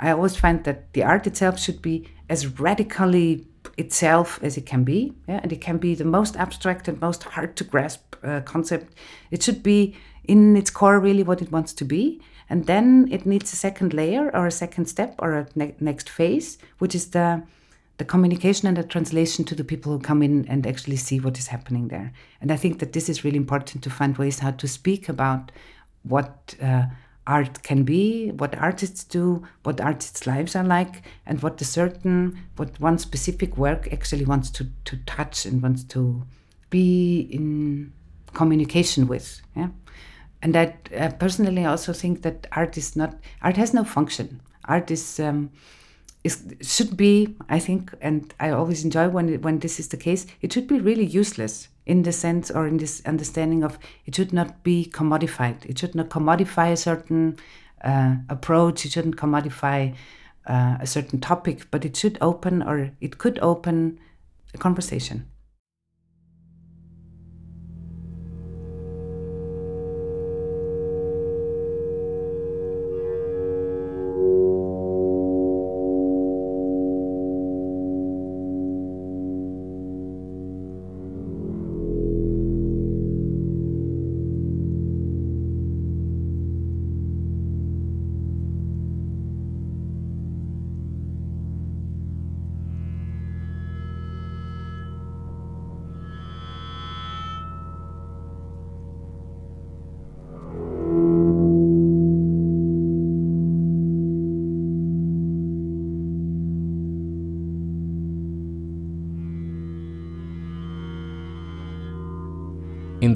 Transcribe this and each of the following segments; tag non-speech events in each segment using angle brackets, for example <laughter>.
I always find that the art itself should be as radically itself as it can be, yeah? and it can be the most abstract and most hard to grasp uh, concept. It should be in its core really what it wants to be, and then it needs a second layer or a second step or a ne- next phase, which is the the communication and the translation to the people who come in and actually see what is happening there. And I think that this is really important to find ways how to speak about what uh, art can be, what artists do, what artists' lives are like, and what the certain, what one specific work actually wants to, to touch and wants to be in communication with. Yeah? And I uh, personally also think that art is not, art has no function. Art is. Um, is should be i think and i always enjoy when when this is the case it should be really useless in the sense or in this understanding of it should not be commodified. It should not commodify a certain uh, approach. It shouldn't commodify uh, a certain topic but it should open or it could open a conversation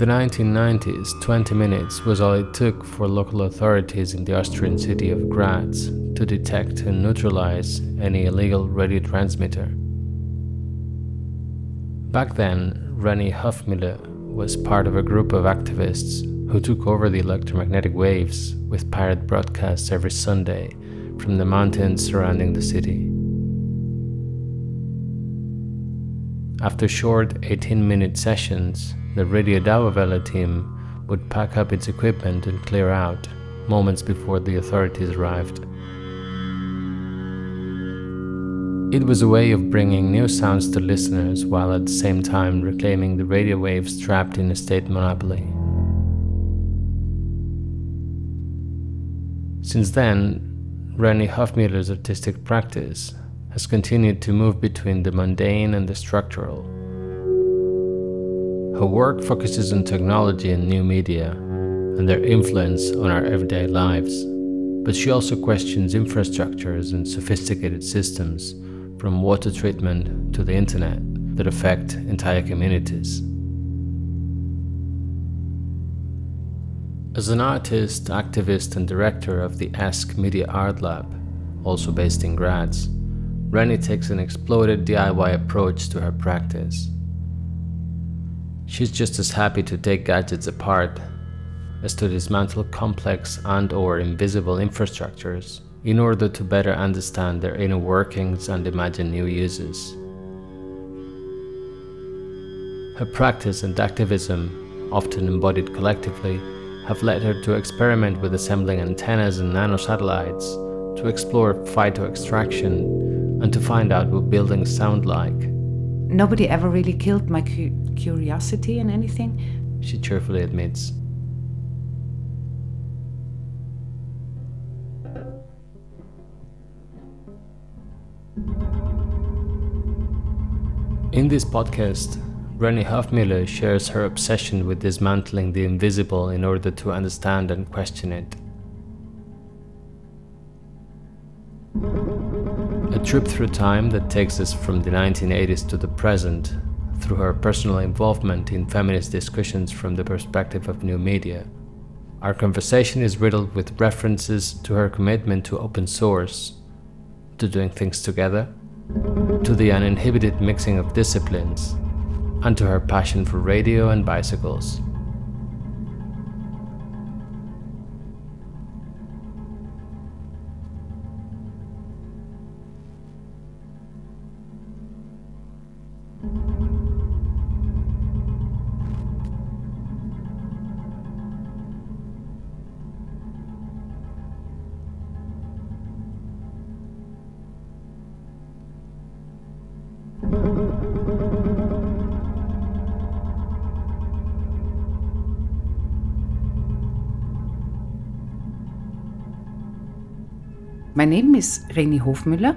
the 1990s, 20 minutes was all it took for local authorities in the Austrian city of Graz to detect and neutralize any illegal radio transmitter. Back then, Reni Hofmüller was part of a group of activists who took over the electromagnetic waves with pirate broadcasts every Sunday from the mountains surrounding the city. After short 18 minute sessions, the Radio Dauerwelle team would pack up its equipment and clear out, moments before the authorities arrived. It was a way of bringing new sounds to listeners while at the same time reclaiming the radio waves trapped in a state monopoly. Since then, Reni Hofmüller's artistic practice has continued to move between the mundane and the structural her work focuses on technology and new media and their influence on our everyday lives, but she also questions infrastructures and sophisticated systems, from water treatment to the internet, that affect entire communities. As an artist, activist, and director of the Ask Media Art Lab, also based in Graz, Reni takes an exploded DIY approach to her practice. She's just as happy to take gadgets apart as to dismantle complex and or invisible infrastructures in order to better understand their inner workings and imagine new uses. Her practice and activism, often embodied collectively, have led her to experiment with assembling antennas and nanosatellites, to explore phytoextraction, and to find out what buildings sound like. Nobody ever really killed my cu- curiosity in anything, she cheerfully admits. In this podcast, Reni Hofmüller shares her obsession with dismantling the invisible in order to understand and question it. Trip through time that takes us from the 1980s to the present through her personal involvement in feminist discussions from the perspective of new media. Our conversation is riddled with references to her commitment to open source, to doing things together, to the uninhibited mixing of disciplines, and to her passion for radio and bicycles. My name is Reni Hofmüller.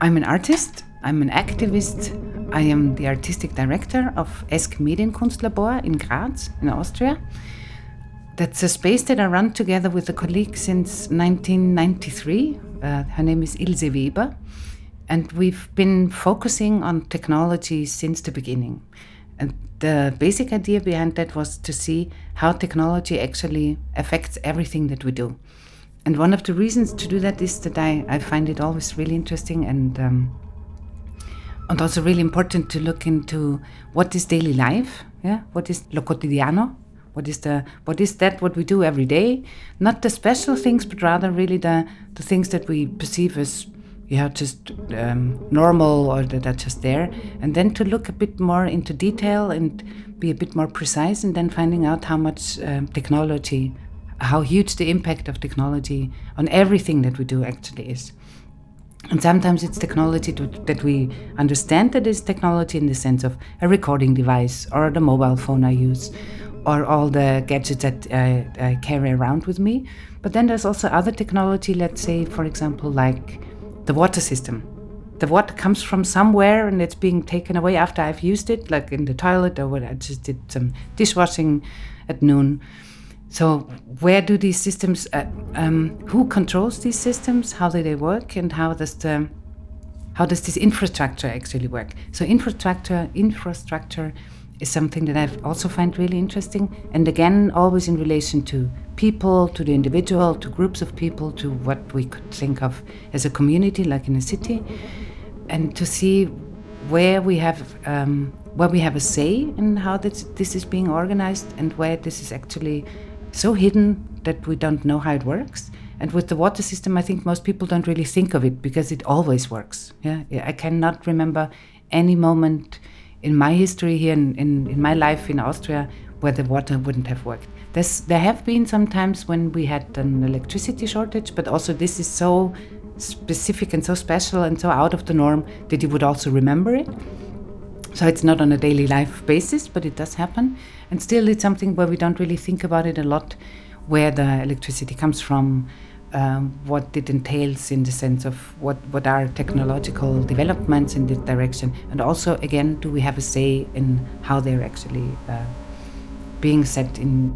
I'm an artist, I'm an activist, I am the artistic director of esc Medienkunstlabor in Graz, in Austria. That's a space that I run together with a colleague since 1993. Uh, her name is Ilse Weber. And we've been focusing on technology since the beginning. And the basic idea behind that was to see how technology actually affects everything that we do. And one of the reasons to do that is that I, I find it always really interesting and um, and also really important to look into what is daily life, yeah, what is lo cotidiano, what is the what is that what we do every day, not the special things, but rather really the the things that we perceive as yeah, just um, normal or that are just there, and then to look a bit more into detail and be a bit more precise, and then finding out how much um, technology, how huge the impact of technology on everything that we do actually is. And sometimes it's technology to, that we understand that is technology in the sense of a recording device or the mobile phone I use or all the gadgets that uh, I carry around with me. But then there's also other technology, let's say, for example, like the water system. The water comes from somewhere and it's being taken away after I've used it, like in the toilet or when I just did some dishwashing at noon. So, where do these systems, uh, um, who controls these systems, how do they work, and how does the how does this infrastructure actually work? So, infrastructure infrastructure is something that I also find really interesting, and again, always in relation to people, to the individual, to groups of people, to what we could think of as a community, like in a city, and to see where we have um, where we have a say in how this, this is being organized and where this is actually so hidden that we don't know how it works. And with the water system, I think most people don't really think of it because it always works. Yeah, I cannot remember any moment in my history here in, in, in my life in Austria where the water wouldn't have worked. There's, there have been some times when we had an electricity shortage, but also this is so specific and so special and so out of the norm that you would also remember it. So it's not on a daily life basis, but it does happen. And still, it's something where we don't really think about it a lot, where the electricity comes from, um, what it entails in the sense of what, what are technological developments in this direction. And also, again, do we have a say in how they're actually uh, being set in,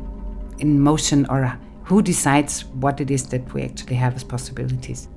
in motion or who decides what it is that we actually have as possibilities?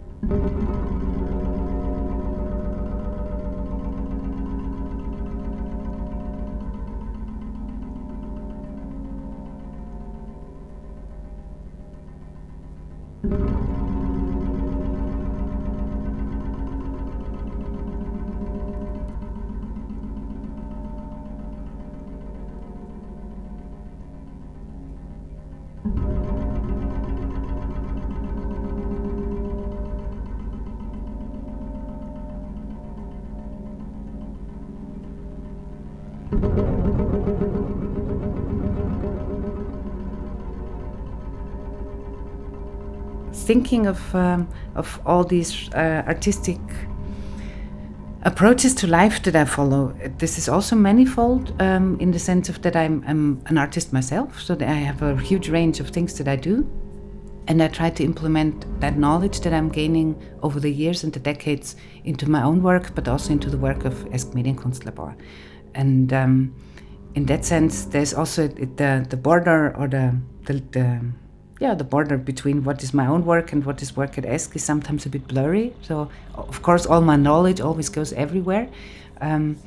thinking of um, of all these uh, artistic approaches to life that I follow. This is also manifold um, in the sense of that I'm, I'm, an artist myself, so that I have a huge range of things that I do, and I try to implement that knowledge that I'm gaining over the years and the decades into my own work, but also into the work of esc Medienkunstlabor. And um, in that sense, there's also the the border or the the, the yeah, the border between what is my own work and what is work at ESC is sometimes a bit blurry. So, of course, all my knowledge always goes everywhere. Um,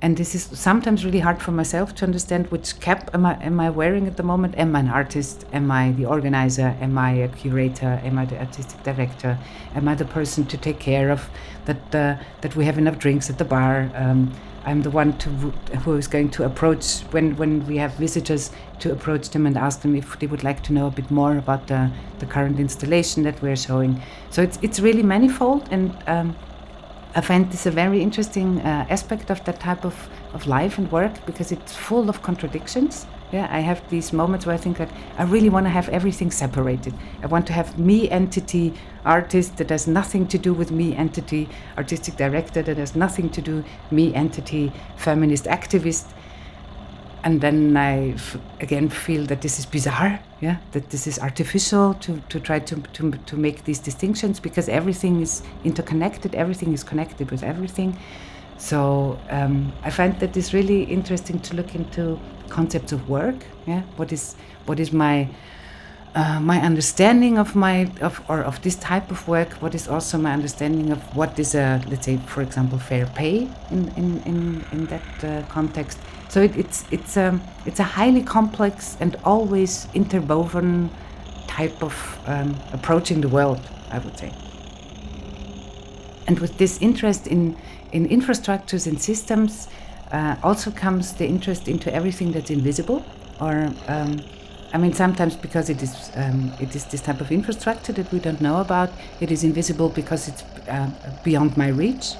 and this is sometimes really hard for myself to understand which cap am I, am I wearing at the moment? Am I an artist? Am I the organizer? Am I a curator? Am I the artistic director? Am I the person to take care of that, uh, that we have enough drinks at the bar? Um, I'm the one to, who is going to approach when, when we have visitors to approach them and ask them if they would like to know a bit more about the, the current installation that we're showing. So it's it's really manifold, and um, I find this a very interesting uh, aspect of that type of, of life and work because it's full of contradictions. Yeah, I have these moments where I think that I really want to have everything separated. I want to have me entity artist that has nothing to do with me entity artistic director that has nothing to do me entity feminist activist and then I again feel that this is bizarre, yeah, that this is artificial to, to try to, to, to make these distinctions because everything is interconnected, everything is connected with everything. So um, I find that it's really interesting to look into concepts of work. Yeah, what is what is my uh, my understanding of my of or of this type of work? What is also my understanding of what is a let's say, for example, fair pay in in in, in that uh, context? So it, it's it's a it's a highly complex and always interwoven type of um, approaching the world, I would say. And with this interest in in infrastructures and systems, uh, also comes the interest into everything that's invisible, or um, I mean, sometimes because it is um, it is this type of infrastructure that we don't know about, it is invisible because it's uh, beyond my reach.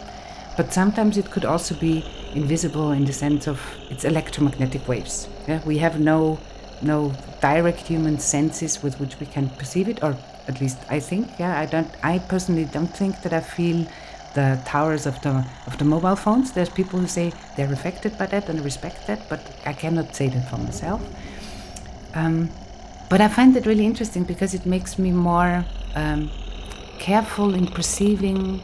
But sometimes it could also be invisible in the sense of it's electromagnetic waves. Yeah? We have no no direct human senses with which we can perceive it, or at least I think. Yeah, I don't. I personally don't think that I feel the towers of the of the mobile phones. There's people who say they're affected by that and respect that, but I cannot say that for myself. Um, but I find it really interesting because it makes me more um, careful in perceiving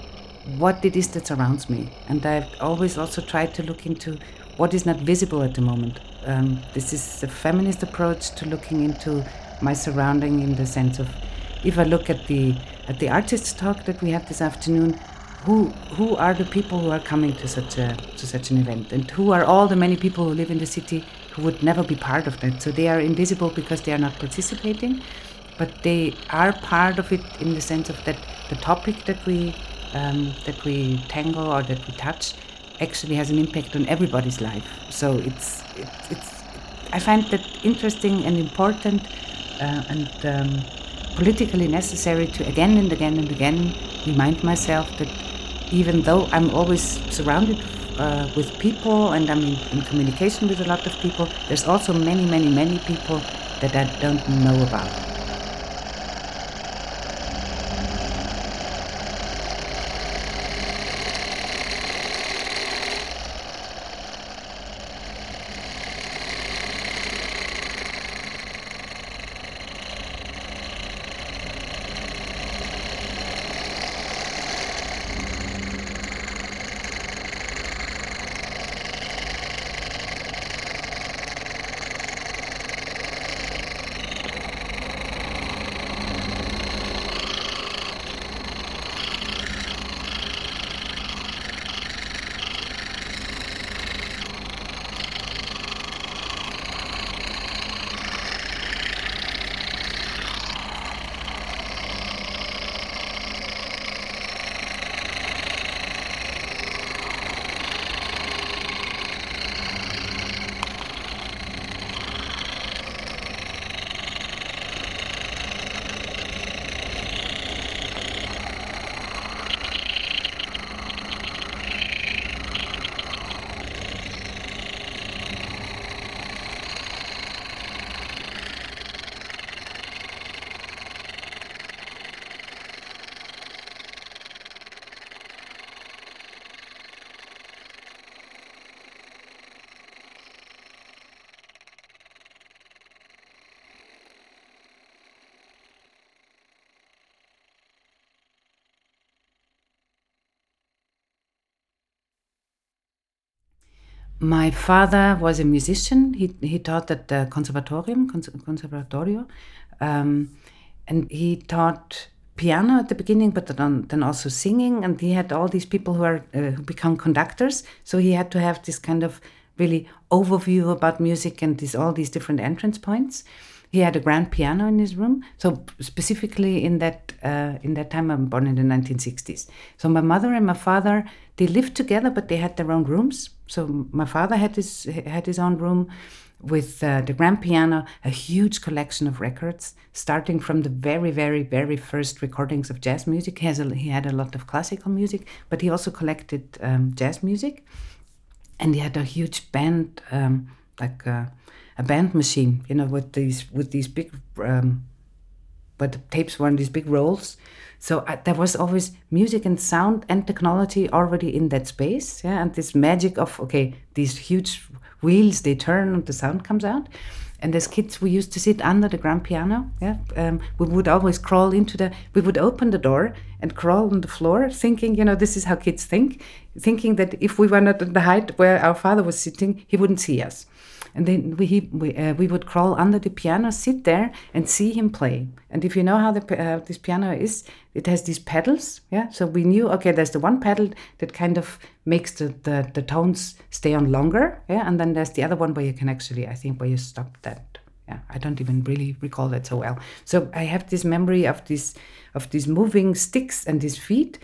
what it is that surrounds me. And I've always also tried to look into what is not visible at the moment. Um, this is a feminist approach to looking into my surrounding in the sense of if I look at the at the artists talk that we had this afternoon, who who are the people who are coming to such a to such an event and who are all the many people who live in the city who would never be part of that. So they are invisible because they are not participating, but they are part of it in the sense of that the topic that we um, that we tangle or that we touch actually has an impact on everybody's life. So it's it, it's I find that interesting and important uh, and um, politically necessary to again and again and again remind myself that even though I'm always surrounded uh, with people and I'm in, in, communication with a lot of people, there's also many, many, many people that I don't know about. My father was a musician. He, he taught at the Conservatorium, Conservatorio, um, and he taught piano at the beginning, but then, then also singing. And he had all these people who are uh, who become conductors. So he had to have this kind of really overview about music and these all these different entrance points. He had a grand piano in his room. So specifically in that uh, in that time, I'm born in the 1960s. So my mother and my father they lived together, but they had their own rooms. So my father had his had his own room with uh, the grand piano, a huge collection of records, starting from the very, very, very first recordings of jazz music. He, has a, he had a lot of classical music, but he also collected um, jazz music, and he had a huge band, um, like uh, a band machine, you know, with these with these big, um, but the tapes were in these big rolls so uh, there was always music and sound and technology already in that space yeah and this magic of okay these huge wheels they turn and the sound comes out. And as kids, we used to sit under the grand piano. Yeah, um, we would always crawl into the. We would open the door and crawl on the floor, thinking, you know, this is how kids think, thinking that if we were not at the height where our father was sitting, he wouldn't see us and then we we, uh, we would crawl under the piano, sit there, and see him play. And if you know how the uh, this piano is, it has these pedals. Yeah, so we knew okay, there's the one pedal that kind of makes the, the the tones stay on longer. Yeah, and then there's the other one where you can actually, I think, where you stop that. Yeah, I don't even really recall that so well. So I have this memory of these of these moving sticks and these feet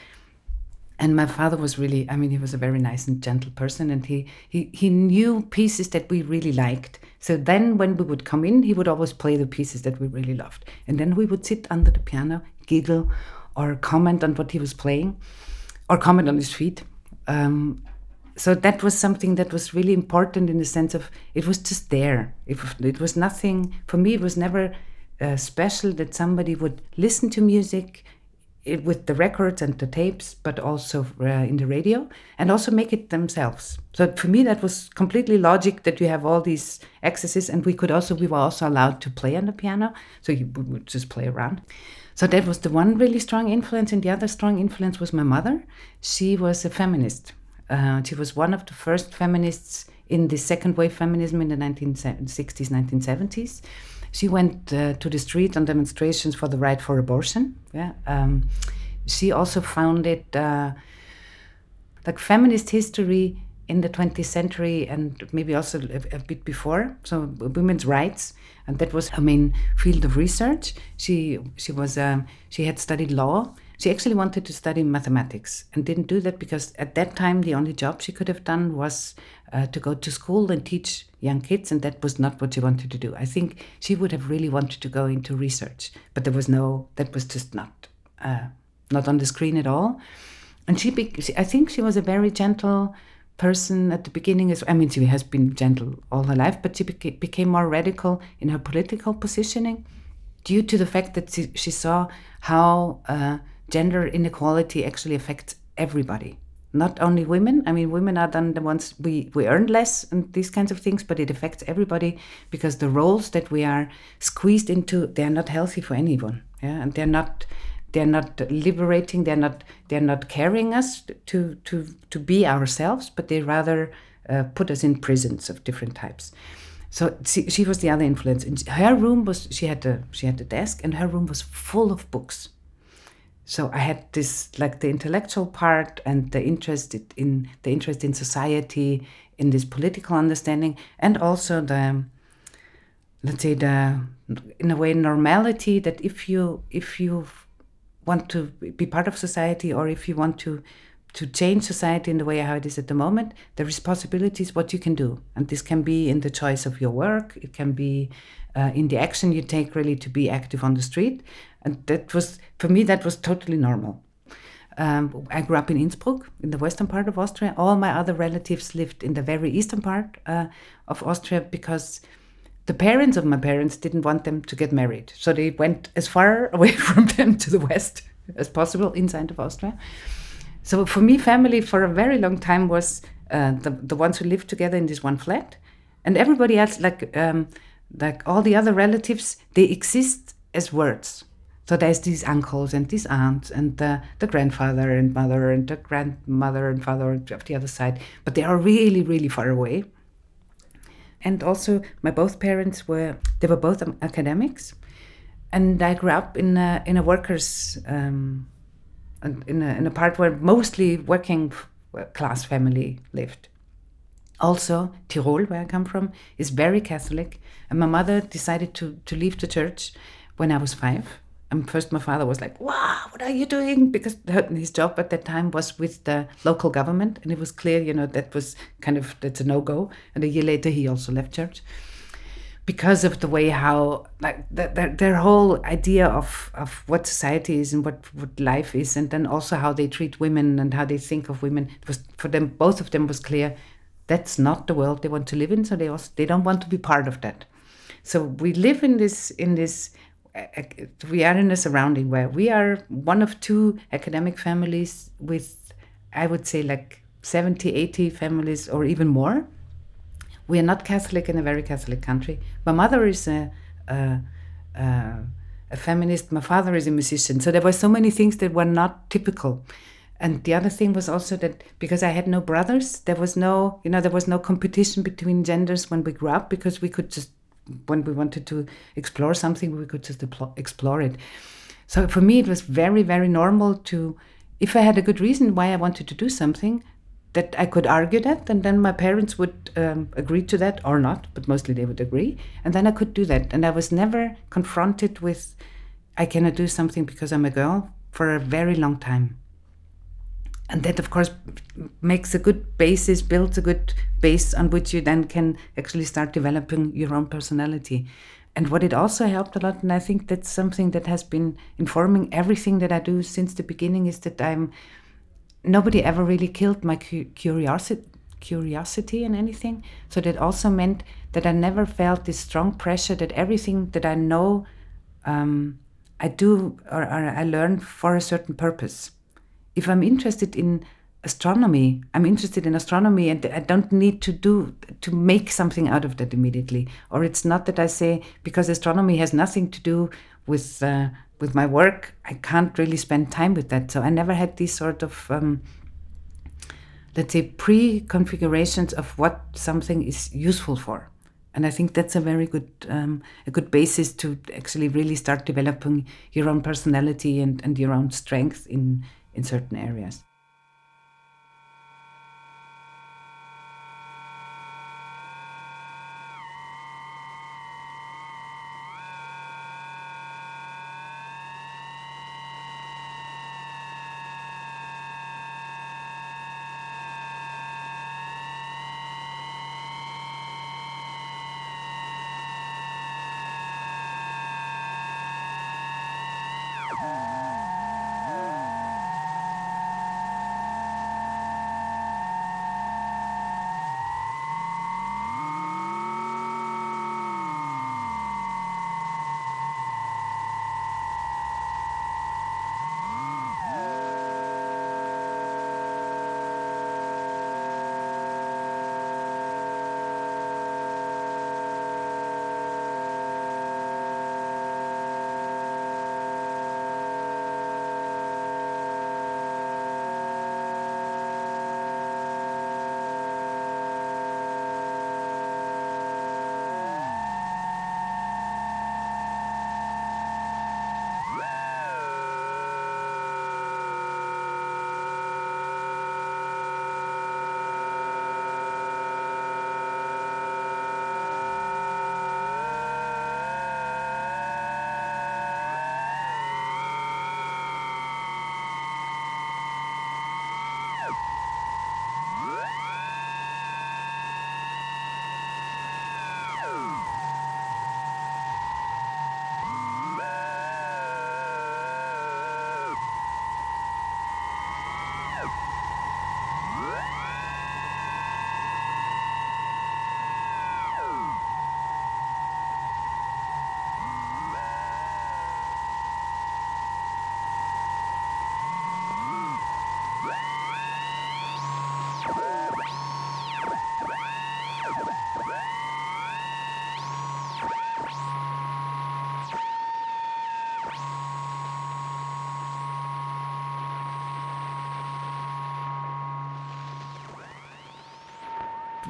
and my father was really i mean he was a very nice and gentle person and he, he he knew pieces that we really liked. So then when we would come in he would always play the pieces that we really loved. And then we would sit under the piano giggle or comment on what he was playing or comment on his feet. Um, so that was something that was really important in the sense of it was just there. It, it was nothing for me it was never uh, special that somebody would listen to music it, with the records and the tapes, but also uh, in the radio, and also make it themselves. So for me, that was completely logic that you have all these accesses, and we could also we were also allowed to play on the piano, so you would just play around. So that was the one really strong influence, and the other strong influence was my mother. She was a feminist. Uh, she was one of the first feminists in the second wave feminism in the 1960s, 1970s she went uh, to the street on demonstrations for the right for abortion. Yeah. Um, she also founded uh, like feminist history in the 20th century and maybe also a, a, bit before. So women's rights, and that was her main field of research. She she was um, she had studied law she actually wanted to study mathematics and didn't do that because at that time the only job she could have done was uh, to go to school and teach young kids, and that was not what she wanted to do. I think she would have really wanted to go into research, but there was no, that was just not, uh, not on the screen at all. And she, I think she was a very gentle person at the beginning. As I mean, she has been gentle all her life, but she beca- became more radical in her political positioning due to the fact that she, she saw how uh, gender inequality actually affects everybody not only women i mean women are then the ones we, we earn less and these kinds of things but it affects everybody because the roles that we are squeezed into they're not healthy for anyone yeah? And they're not they're not liberating they're not they're not carrying us to to to be ourselves but they rather uh, put us in prisons of different types. So she, she was the other influence. And her room was she had a she had a desk and her room was full of books so I had this like the intellectual part and the interest in the interest in society, in this political understanding, and also the let's say the in a way normality that if you if you want to be part of society or if you want to to change society in the way how it is at the moment, the responsibility is what you can do. And this can be in the choice of your work, it can be uh, in the action you take really to be active on the street. And that was, for me, that was totally normal. Um, I grew up in Innsbruck, in the western part of Austria. All my other relatives lived in the very eastern part uh, of Austria because the parents of my parents didn't want them to get married. So they went as far <laughs> away from them to the west as possible inside of Austria. So for me, family for a very long time was uh, the, the ones who lived together in this one flat. And everybody else, like, um, like all the other relatives, they exist as words. So there's these uncles and these aunts and the, the grandfather and mother and the grandmother and father of the other side, but they are really, really far away. And also, my both parents were they were both academics, and I grew up in a, in a workers um, in a, in a part where mostly working uh, class family lived. Also, Tyrol, where I come from, is very Catholic, and my mother decided to to leave the church when I was five and first my father was like, wow, what are you doing? Because his job at that time was with the local government. And it was clear, you know, that was kind of, that's a no-go. And a year later, he also left church because of the way how, like, the, the, their whole idea of, of what society is and what, what life is, and then also how they treat women and how they think of women. It was, for them, both of them was clear that's not the world they want to live in. So they also, they don't want to be part of that. So we live in this, in this, we are in a surrounding where we are one of two academic families with, I would say, like 70, 80 families or even more We are not Catholic in a very Catholic country. My mother is a, a, a, a feminist. My father is a musician. So there were so many things that were not typical. And the other thing was also that because I had no brothers, there was no, you know, there was no competition between genders when we grew up because we could just, when we wanted to explore something, we could just explore it. So for me, it was very, very normal to, if I had a good reason why I wanted to do something, that I could argue that, and then my parents would um, agree to that or not, but mostly they would agree, and then I could do that. And I was never confronted with, I cannot do something because I'm a girl for a very long time. And that of course makes a good basis builds a good base on which you then can actually start developing your own personality. And what it also helped a lot and i think that's something that has been informing everything that i do since the beginning is that i'm nobody ever really killed my curiosity curiosity in anything so that also meant that i never felt this strong pressure that everything that i know um, i do or, or i learn for a certain purpose if I'm interested in astronomy, I'm interested in astronomy and I don't need to do to make something out of that immediately. Or it's not that I say because astronomy has nothing to do with uh, with my work, I can't really spend time with that. So I never had these sort of um, let's say pre-configurations of what something is useful for. And I think that's a very good um, a good basis to actually really start developing your own personality and, and your own strength in in certain areas.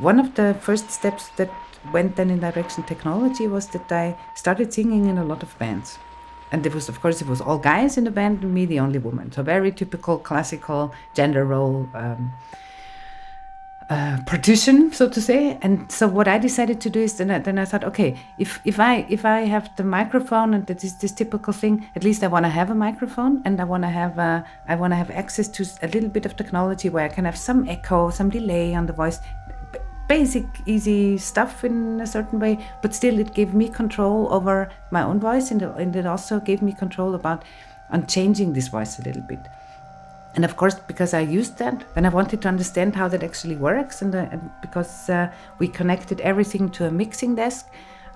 One of the first steps that went then in direction technology was that I started singing in a lot of bands. And it was, of course, it was all guys in the band and me, the only woman. So very typical classical gender role um, uh, partition, so to say. And so what I decided to do is then I, then I thought, okay, if, if I if I have the microphone and that is this typical thing, at least I want to have a microphone and I want to have uh, I want to have access to a little bit of technology where I can have some echo, some delay on the voice basic, easy stuff in a certain way, but still it gave me control over my own voice and, and it also gave me control about on changing this voice a little bit. And of course, because I used that, then I wanted to understand how that actually works. And, uh, because uh, we connected everything to a mixing desk,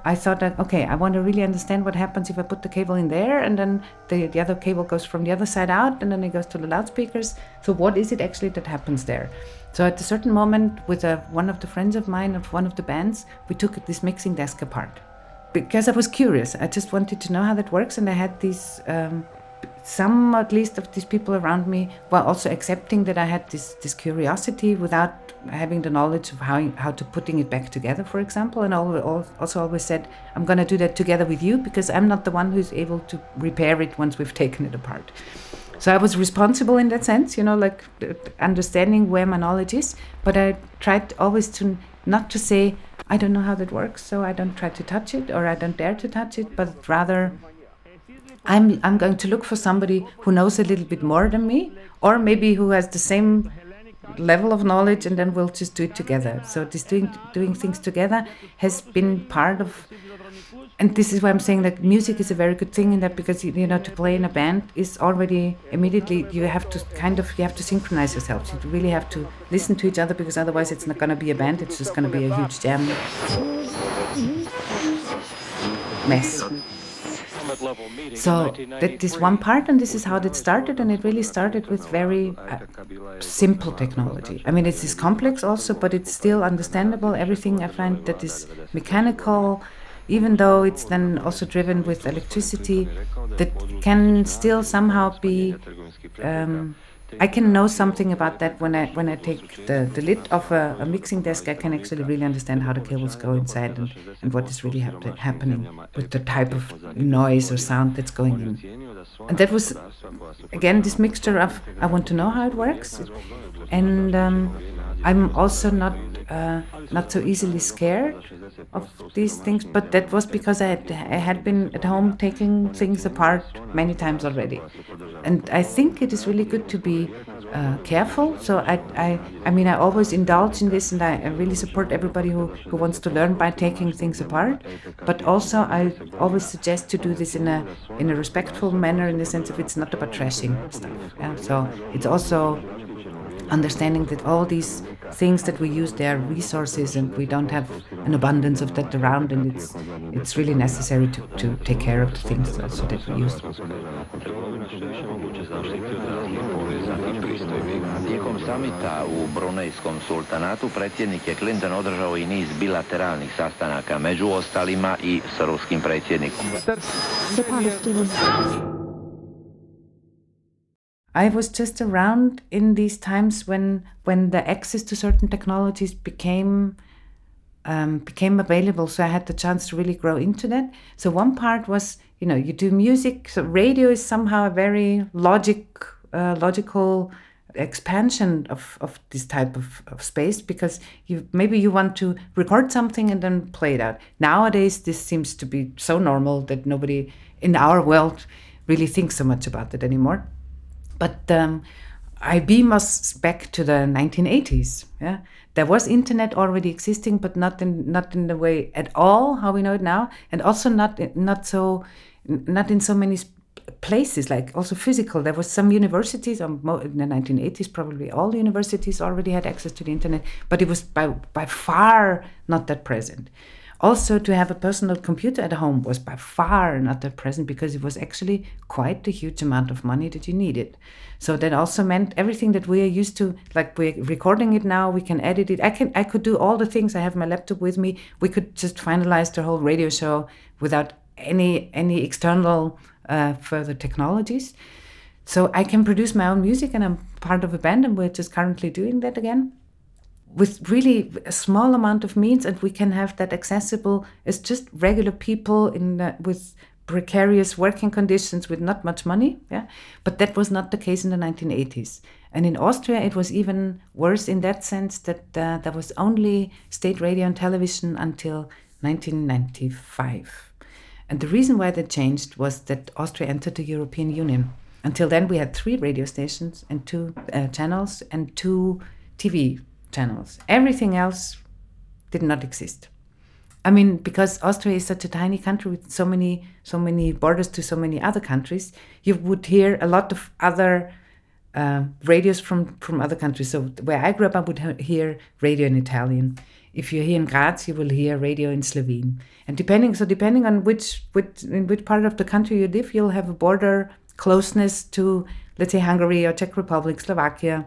I thought that okay, I want to really understand what happens if I put the cable in there, and then the, the other cable goes from the other side out, and then it goes to the loudspeakers. So what is it actually that happens there? So at a certain moment, with a, one of the friends of mine of one of the bands, we took this mixing desk apart because I was curious. I just wanted to know how that works, and I had these. Um, some at least of these people around me were also accepting that I had this this curiosity without having the knowledge of how how to putting it back together, for example. And also always said, I'm going to do that together with you because I'm not the one who's able to repair it once we've <laughs> taken it apart. So I was responsible in that sense, you know, like uh, understanding where my knowledge is. But I tried always to not to say I don't know how that works, so I don't try to touch it or I don't dare to touch it, but rather I'm, I'm going to look for somebody who knows a little bit more than me, or maybe who has the same level of knowledge, and then we'll just do it together. So this doing doing things together has been part of, and this is why I'm saying that music is a very good thing in that because you know to play in a band is already immediately you have to kind of you have to synchronize yourselves. You really have to listen to each other because otherwise it's not going to be a band. It's just going to be a huge jam mess. So that is one part, and this is how it started, and it really started with very uh, simple technology. I mean, it is complex also, but it's still understandable. Everything I find that is mechanical, even though it's then also driven with electricity, that can still somehow be. Um, I can know something about that when I when I take the, the lid off a, a mixing desk. I can actually really understand how the cables go inside and, and what is really hap- happening with the type of noise or sound that's going in. And that was again this mixture of I want to know how it works, and um, I'm also not uh, not so easily scared of these things. But that was because I had, I had been at home taking things apart many times already, and I think it is really good to be uh, careful. So I, I I mean I always indulge in this, and I, I really support everybody who, who wants to learn by taking things apart. But also I always suggest to do this in a in a respectful manner, in the sense of it's not about trashing stuff. Yeah? So it's also understanding that all these things that we use they are resources and we don't have an abundance of that around and it's it's really necessary to, to take care of the things also that we use. Tijekom samita u Brunejskom sultanatu predsjednik je Clinton održao i niz bilateralnih sastanaka, među ostalima i s ruskim predsjednikom. I was just around in these times when when the access to certain technologies became um, became available. So I had the chance to really grow into that. So one part was, you know, you do music. So radio is somehow a very logic, uh, logical expansion of, of this type of, of space because you maybe you want to record something and then play it out. Nowadays, this seems to be so normal that nobody in our world really thinks so much about it anymore. But um, I beam us back to the 1980s. Yeah, there was internet already existing, but not in not in the way at all how we know it now, and also not not so not in so many places like also physical there was some universities um, in the 1980s probably all universities already had access to the internet but it was by by far not that present also, to have a personal computer at home was by far not that present because it was actually quite a huge amount of money that you needed. So that also meant everything that we are used to, like we're recording it now, we can edit it. I can, I could do all the things. I have my laptop with me. We could just finalize the whole radio show without any any external uh, further technologies. So I can produce my own music, and I'm part of a band, and we're just currently doing that again with really a small amount of means and we can have that accessible as just regular people in the, with precarious working conditions with not much money yeah? But that was not the case in the 1980s and in austria it was even worse in that sense that uh, there was only state radio and television until 1995 and the reason why that changed was that austria entered the european union. Until then we had three radio stations and two uh, channels and two tv channels. Everything else did not exist. I mean, because Austria is such a tiny country with so many, so many borders to so many other countries, you would hear a lot of other uh, radios from, from other countries. So where I grew up, I would hear radio in Italian. If you're here in Graz, you will hear radio in Slovene. And depending, so depending on which, which in which part of the country you live, you'll have a border closeness to, let's say, Hungary or Czech Republic, Slovakia.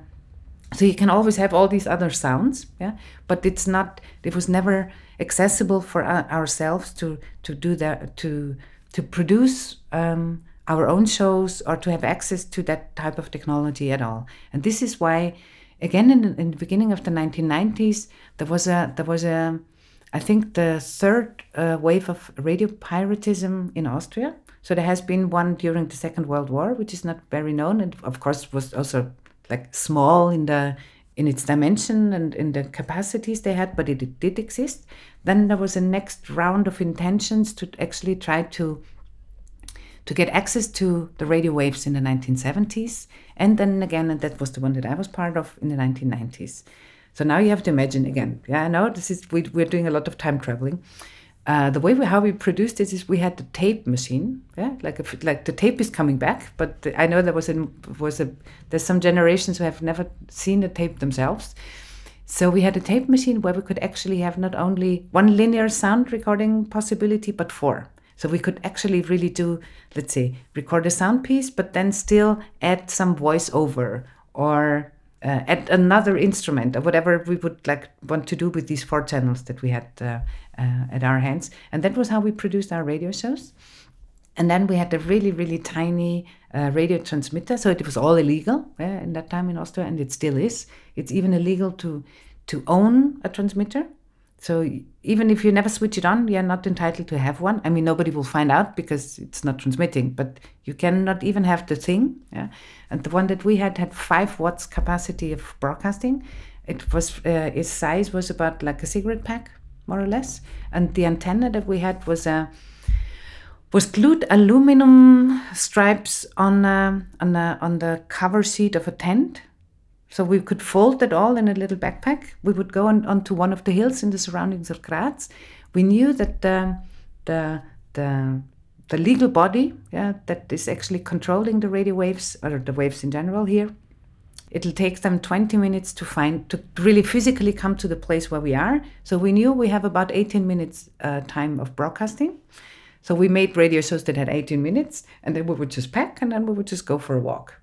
So you can always have all these other sounds, yeah. But it's not. It was never accessible for ourselves to to do that to to produce um, our own shows or to have access to that type of technology at all. And this is why, again, in, in the beginning of the 1990s, there was a there was a, I think the third uh, wave of radio piratism in Austria. So there has been one during the Second World War, which is not very known, and of course was also like small in the in its dimension and in the capacities they had, but it, did exist. Then there was a next round of intentions to actually try to to get access to the radio waves in the 1970s, and then again, and that was the one that I was part of in the 1990s. So now you have to imagine again. Yeah, I know this is we, we're doing a lot of time traveling. Uh, the way we, how we produced it is we had the tape machine. Yeah, like if, like the tape is coming back, but I know there was a was a there's some generations who have never seen the tape themselves. So we had a tape machine where we could actually have not only one linear sound recording possibility, but four. So we could actually really do, let's say, record a sound piece, but then still add some voiceover or uh, add another instrument or whatever we would like want to do with these four channels that we had uh, uh, at our hands. And that was how we produced our radio shows. And then we had a really, really tiny uh, radio transmitter. So it was all illegal yeah, in that time in Austria, and it still is. It's even illegal to to own a transmitter. So even if you never switch it on, you're not entitled to have one. I mean, nobody will find out because it's not transmitting, but you cannot even have the thing. Yeah? And the one that we had had five watts capacity of broadcasting. It was uh, its size was about like a cigarette pack, more or less. And the antenna that we had was a uh, was glued aluminum stripes on uh, on uh, on the cover seat of a tent so we could fold it all in a little backpack. We would go on, onto one of the hills in the surroundings of Graz. We knew that the, the, the, the legal body yeah, that is actually controlling the radio waves, or the waves in general here, it'll take them 20 minutes to find, to really physically come to the place where we are. So we knew we have about 18 minutes uh, time of broadcasting. So we made radio shows that had 18 minutes, and then we would just pack, and then we would just go for a walk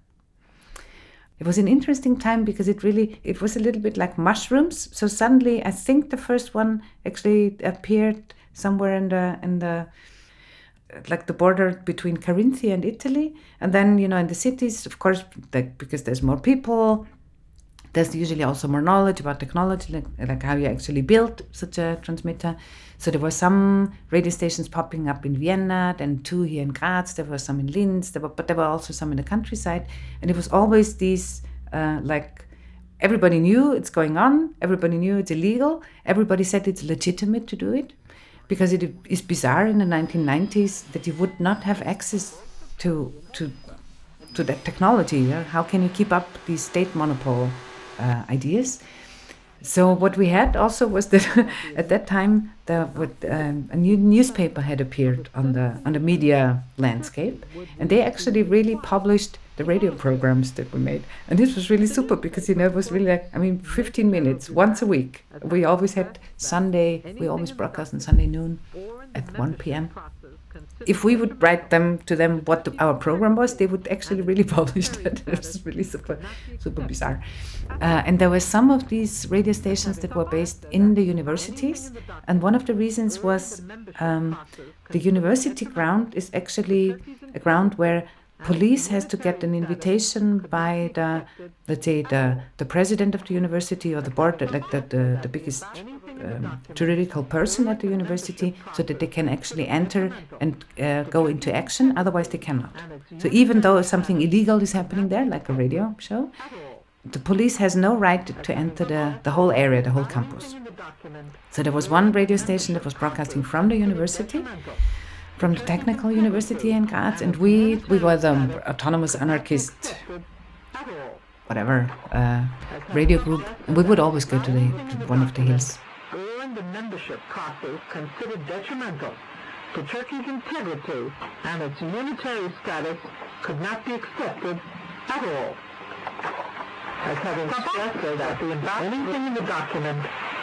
it was an interesting time because it really it was a little bit like mushrooms. So suddenly i think the first one actually appeared somewhere in the in the like the border between carinthia and italy. And then you know in the cities of course like because there's more people there's usually also more knowledge about technology like, like how you actually build such a transmitter so there were some radio stations popping up in Vienna, then two here in Graz. There were some in Linz, there were, but there were also some in the countryside. And it was always these uh, like everybody knew it's going on. Everybody knew it's illegal. Everybody said it's legitimate to do it, because it is bizarre in the 1990s that you would not have access to to to that technology. How can you keep up these state monopole uh, ideas? So what we had also was that <laughs> at that time the, um, a new newspaper had appeared on the on the media landscape, and they actually really published the radio programs that we made, and this was really super because you know it was really like I mean 15 minutes once a week. We always had Sunday. We always broadcast on Sunday noon at 1 p.m if we would write them to them what the, our program was, they would actually really <laughs> publish that. it was really super, super bizarre. Uh, and there were some of these radio stations that were based in the universities, and one of the reasons was um, the university ground is actually a ground where police has to get an invitation by the let's say the the president of the university or the board like the the, the biggest um, juridical person at the university so that they can actually enter and uh, go into action. Otherwise, they cannot. So even though something illegal is happening there, like a radio show, the police has no right to enter the, the whole area, the whole campus. So there was one radio station that was broadcasting from the university, from the technical university in Graz, and we we were the autonomous anarchist, whatever uh, radio group, we would always go to the to one of the hills the membership process considered detrimental to Turkey's integrity and its unitary status could not be accepted at all. as having suggested that the anything in the document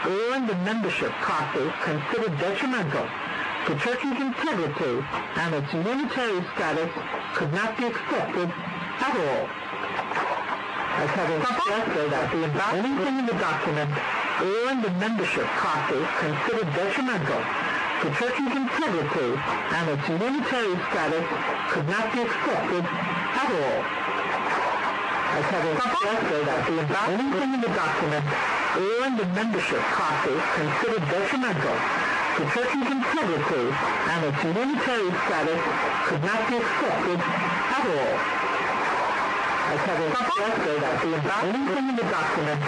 or in the membership process considered detrimental to Turkey's integrity and its unitary status could not be accepted at all. As having suggested that the anything in the document or in the membership process considered detrimental to Turkey's integrity and its unitary status could not be accepted at all. As having suggested that the anything in the document or in the membership process considered detrimental to Turkey's integrity and its unitary status could not be accepted at all. As having suggested that the anything in the document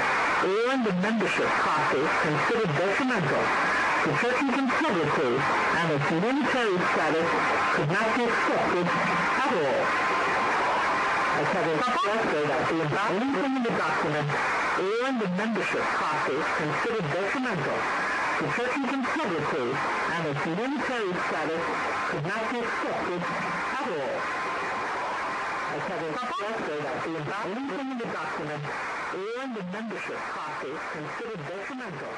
in the membership process considered detrimental to Turkey's integrity and its unitary status could not be accepted at all. As having suggested that the anything in the document in the membership process considered detrimental to Turkey's integrity and its unitary status could not be accepted at all. As having suggested that the anything of the document in the membership process considered detrimental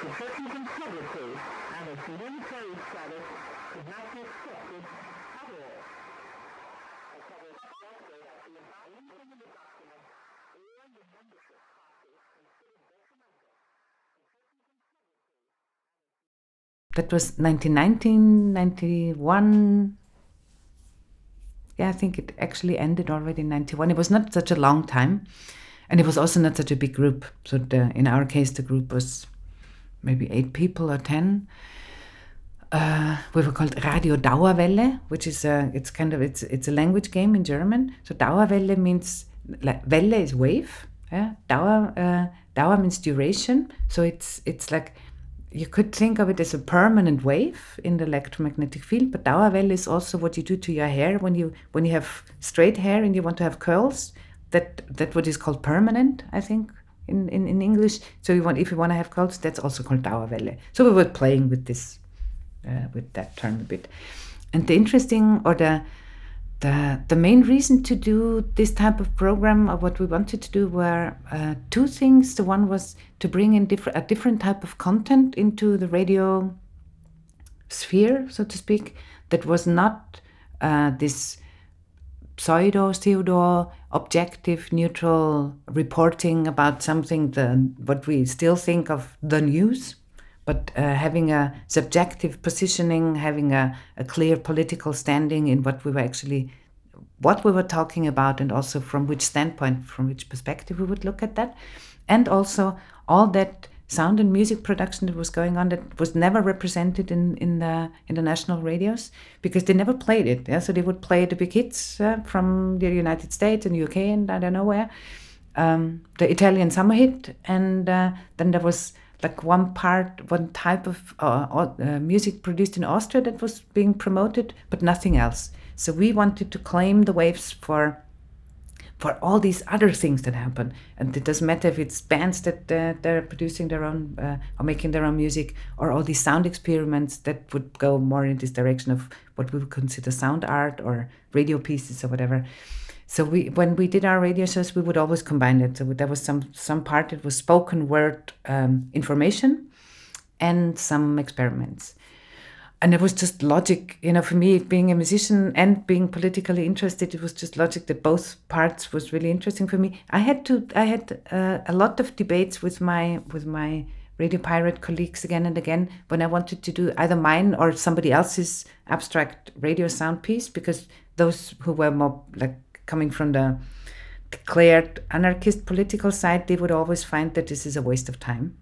to Turkey's integrity and its unitary status could not be accepted at all. As having suggested that the anything in the document or in the membership process considered detrimental That was 1919, 91. Yeah, I think it actually ended already in 91. It was not such a long time. And it was also not such a big group. So the, in our case, the group was maybe eight people or 10. Uh, we were called Radio Dauerwelle, which is a, it's kind of, it's, it's a language game in German. So Dauerwelle means, like, Welle is wave. Yeah? Dauer, uh, Dauer means duration. So it's, it's like, you could think of it as a permanent wave in the electromagnetic field, but Dauerwelle is also what you do to your hair when you when you have straight hair and you want to have curls. That that what is called permanent, I think, in, in, in English. So you want if you want to have curls, that's also called Dauerwelle. So we were playing with this uh, with that term a bit. And the interesting or the the the main reason to do this type of program or what we wanted to do were uh, two things. The one was to bring in different a different type of content into the radio sphere, so to speak, that was not uh, this pseudo pseudo objective neutral reporting about something the what we still think of the news but uh, having a subjective positioning, having a, a clear political standing in what we were actually, what we were talking about, and also from which standpoint, from which perspective we would look at that, and also all that sound and music production that was going on that was never represented in, in the in the national radios because they never played it. Yeah? So they would play the big hits uh, from the United States and UK and I don't know where, um, the Italian summer hit, and uh, then there was like one part, one type of uh, uh, music produced in Austria that was being promoted, but nothing else. So we wanted to claim the waves for for all these other things that happen, and it doesn't matter if it's bands that uh, they're producing their own uh, or making their own music, or all these sound experiments that would go more in this direction of what we would consider sound art or radio pieces or whatever. So we, when we did our radio shows, we would always combine it. So there was some some part that was spoken word um, information, and some experiments, and it was just logic. You know, for me, being a musician and being politically interested, it was just logic that both parts was really interesting for me. I had to, I had uh, a lot of debates with my with my radio pirate colleagues again and again when I wanted to do either mine or somebody else's abstract radio sound piece because those who were more like coming from the declared anarchist political side, they would always find that this is a waste of time.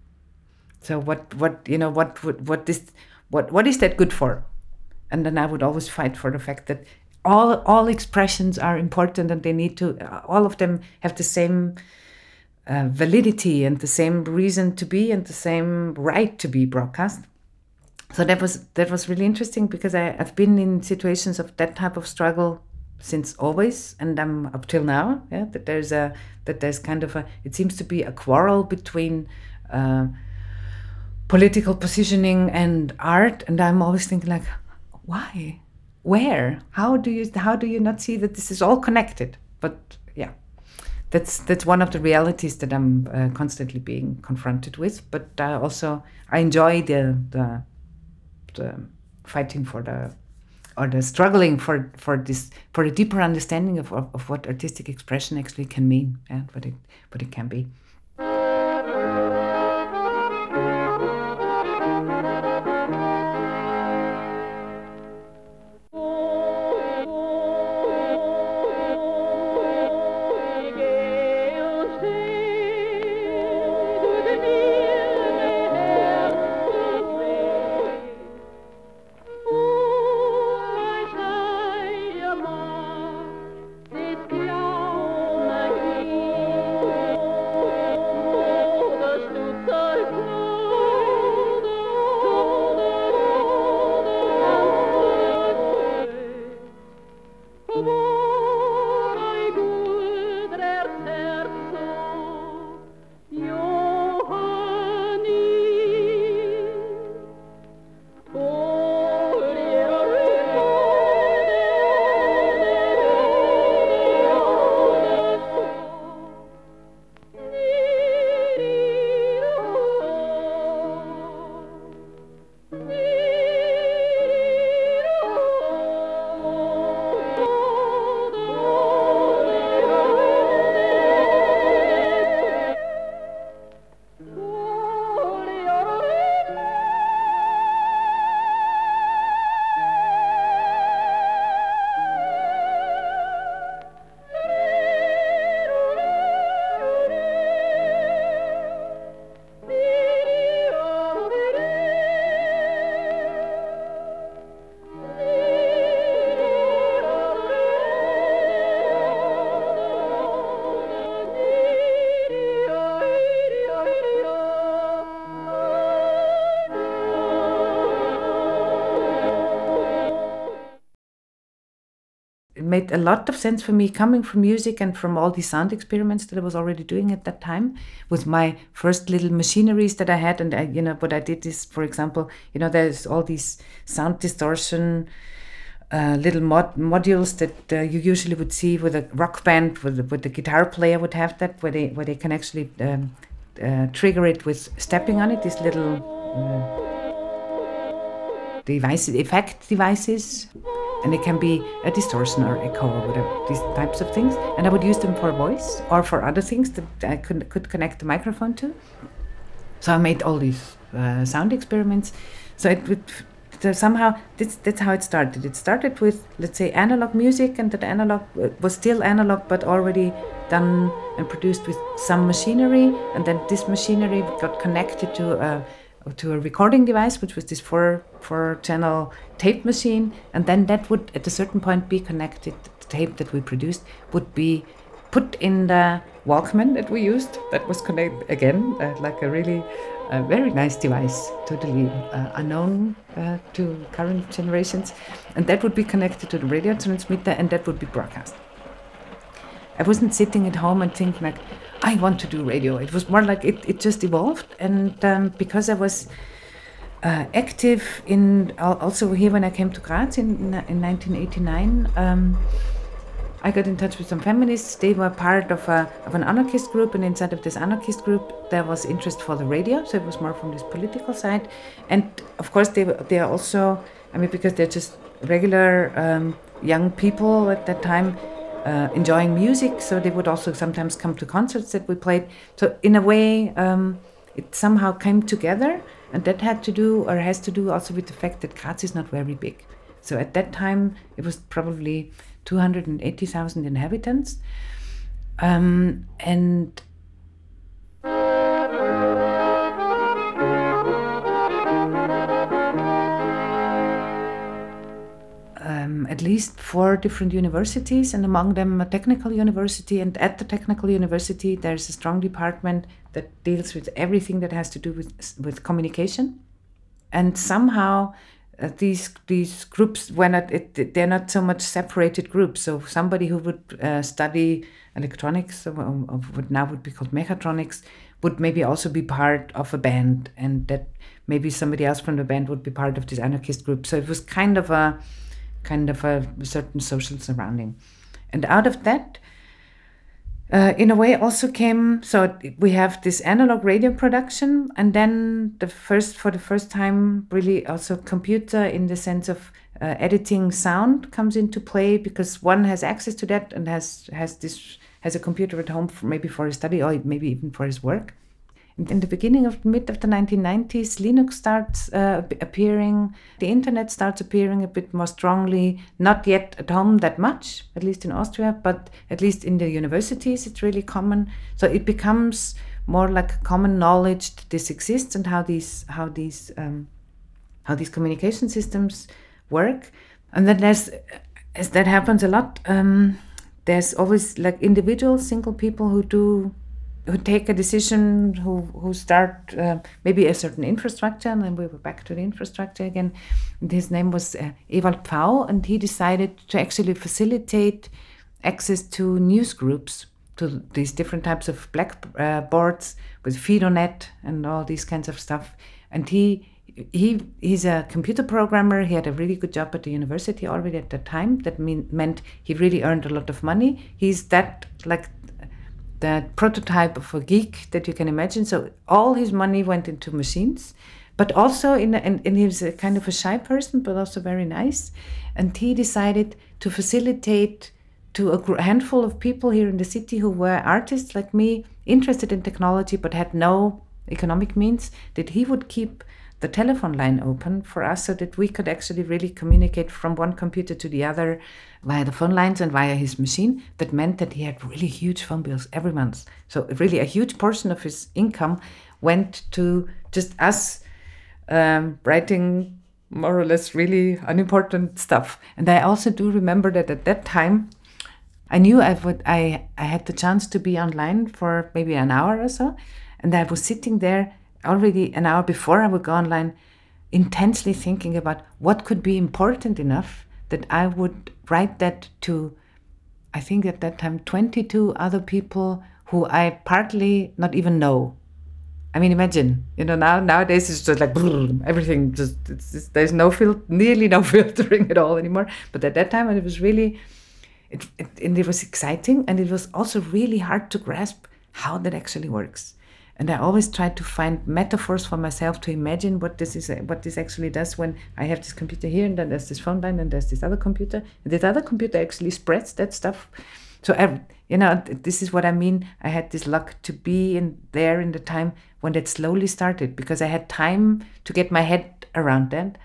So what what you know what what what this what what is that good for? And then I would always fight for the fact that all all expressions are important and they need to all of them have the same uh, validity and the same reason to be and the same right to be broadcast. So that was that was really interesting because I, I've been in situations of that type of struggle since always and I'm up till now. Yeah, that there's a that there's kind of a it seems to be a quarrel between uh, political positioning and art, and I'm always thinking like, why, where, how do you how do you not see that this is all connected? But yeah, that's that's one of the realities that I'm uh, constantly being confronted with. But I also I enjoy the the, the fighting for the or the struggling for for this for a deeper understanding of, of, of what artistic expression actually can mean and what it what it can be. Made a lot of sense for me coming from music and from all these sound experiments that I was already doing at that time with my first little machineries that I had. And I, you know, what I did is, for example, you know, there's all these sound distortion uh, little mod- modules that uh, you usually would see with a rock band, with the, with the guitar player would have that, where they where they can actually um, uh, trigger it with stepping on it. These little uh, devices, effect devices and it can be a distortion or echo or whatever these types of things. And i would use them for voice or for other things that i could, could connect the microphone to. So i made all these uh, sound experiments. So it would so somehow that's, that's how it started. It started with let's say analog music and that analog uh, was still analog but already done and produced with some machinery. And then this machinery got connected to a to a recording device, which was this four four channel tape machine, and then that would at a certain point be connected. The tape that we produced would be put in the Walkman that we used. That was connected again, uh, like a really uh, very nice device, totally uh, unknown uh, to current generations, and that would be connected to the radio transmitter, and that would be broadcast. I wasn't sitting at home and thinking like, I want to do radio. It was more like it, it just evolved. And um, because I was uh, active in also here when I came to Graz in, in 1989, um, I got in touch with some feminists. They were part of, a, of an anarchist group, and inside of this anarchist group, there was interest for the radio. So it was more from this political side. And of course, they, they are also, I mean, because they're just regular um, young people at that time uh, enjoying music, so they would also sometimes come to concerts that we played. So in a way, um, it somehow came together, and that had to do or has to do also with the fact that Graz is not very big. So at that time, it was probably 280,000 inhabitants, um, and um, at least four different universities, and among them a technical university. And at the technical university, there's a strong department that deals with everything that has to do with with communication. And somehow, uh, these these groups, when it, they're not so much separated groups. So somebody who would uh, study electronics, of, of what now would be called mechatronics, would maybe also be part of a band, and that maybe somebody else from the band would be part of this anarchist group. So it was kind of a kind of a certain social surrounding. And out of that, uh, in a way also came so we have this analog radio production and then the first for the first time really also computer in the sense of uh, editing sound comes into play because one has access to that and has has this has a computer at home for, maybe for his study or maybe even for his work in the beginning of mid of the 1990s linux starts uh, appearing. The internet starts appearing a bit more strongly not yet at home that much at least in austria but at least in the universities it's really common. So it becomes more like common knowledge that this exists and how these how these um, how these communication systems work. And then there's as that happens a lot um, there's always like individual single people who do who take a decision, who who start uh, maybe a certain infrastructure, and then we were back to the infrastructure again. And his name was uh, Ewald Pfau, and he decided to actually facilitate access to news groups, to these different types of black uh, boards with FidoNet and all these kinds of stuff. And he he he's a computer programmer. He had a really good job at the university already at that time. That mean, meant he really earned a lot of money. He's that like that prototype of a geek that you can imagine. So all his money went into machines, but also in and, and he was a uh, kind of a shy person, but also very nice. And he decided to facilitate to a handful of people here in the city who were artists like me, interested in technology but had no economic means, that he would keep the telephone line open for us so that we could actually really communicate from one computer to the other via the phone lines and via his machine. That meant that he had really huge phone bills every month. So, really, a huge portion of his income went to just us um, writing more or less really unimportant stuff. And I also do remember that at that time, I knew I would I, I had the chance to be online for maybe an hour or so. And I was sitting there already an hour before I would go online, intensely thinking about what could be important enough that I would write that to, I think at that time, 22 other people who I partly not even know. I mean, imagine, you know, now nowadays it's just like everything just, just there's no filter, nearly no <laughs> filtering at all anymore. But at that time, and it was really, it, it, and it was exciting, and it was also really hard to grasp how that actually works and I always try to find metaphors for myself to imagine what this is, what this actually does when I have this computer here, and then there's this phone line, and there's this other computer. And this other computer actually spreads that stuff. So, I, you know, this is what I mean. I had this luck to be in there in the time when that slowly started because I had time to get my head around that.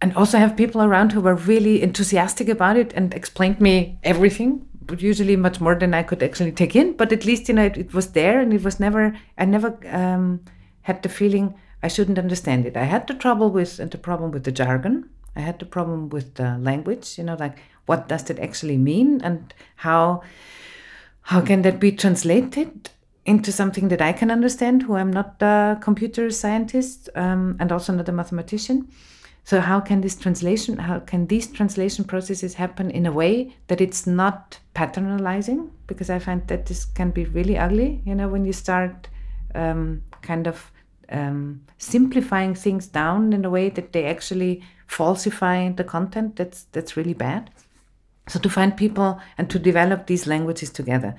And also have people around who were really enthusiastic about it and explained me everything usually much more than I could actually take in. But at least you know it, it was there, and it was never. I never um, had the feeling I shouldn't understand it. I had the trouble with and the problem with the jargon. I had the problem with the language. You know, like what does that actually mean, and how how can that be translated into something that I can understand, who I'm not a computer scientist um, and also not a mathematician. So how can this translation, how can these translation processes happen in a way that it's not paternalizing? Because I find that this can be really ugly, you know, when you start um, kind of um, simplifying things down in a way that they actually falsify the content. That's that's really bad. So to find people and to develop these languages together.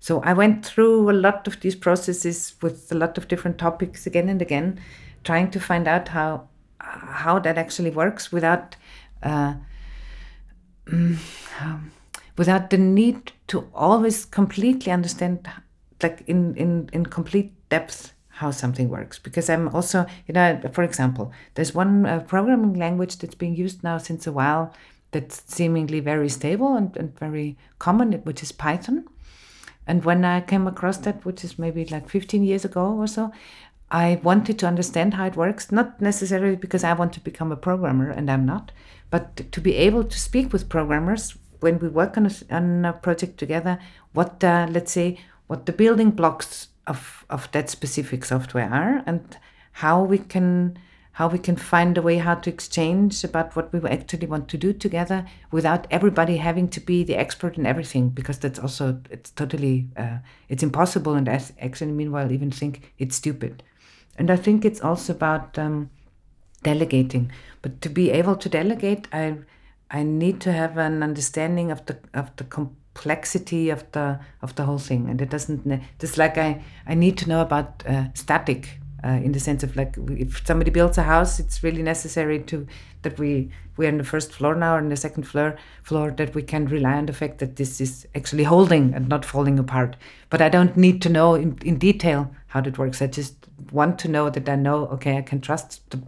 So I went through a lot of these processes with a lot of different topics again and again, trying to find out how how that actually works without uh, um, without the need to always completely understand like in, in, in complete depth how something works. Because i'm also you know for example there's one uh, programming language that's being used now since a while that's seemingly very stable and, and very common which is python. And when i came across that which is maybe like 15 years ago or so I wanted to understand how it works, not necessarily because I want to become a programmer, and I'm not, but to be able to speak with programmers when we work on a, on a project together, what, let's say, what the building blocks of, of that specific software are, and how we can how we can find a way how to exchange about what we actually want to do together without everybody having to be the expert in everything because that's also it's totally uh, it's impossible and I actually meanwhile even think it's stupid and I think it's also about um, delegating. But to be able to delegate, I I need to have an understanding of the of the complexity of the of the whole thing, and it doesn't. It's like I I need to know about uh, static uh, in the sense of like if somebody builds a house, it's really necessary to that we we're on the first floor now or in the second floor floor that we can rely on the fact that this is actually holding and not falling apart. But I don't need to know in, in detail how that works. I just want to know that I know okay I can trust the,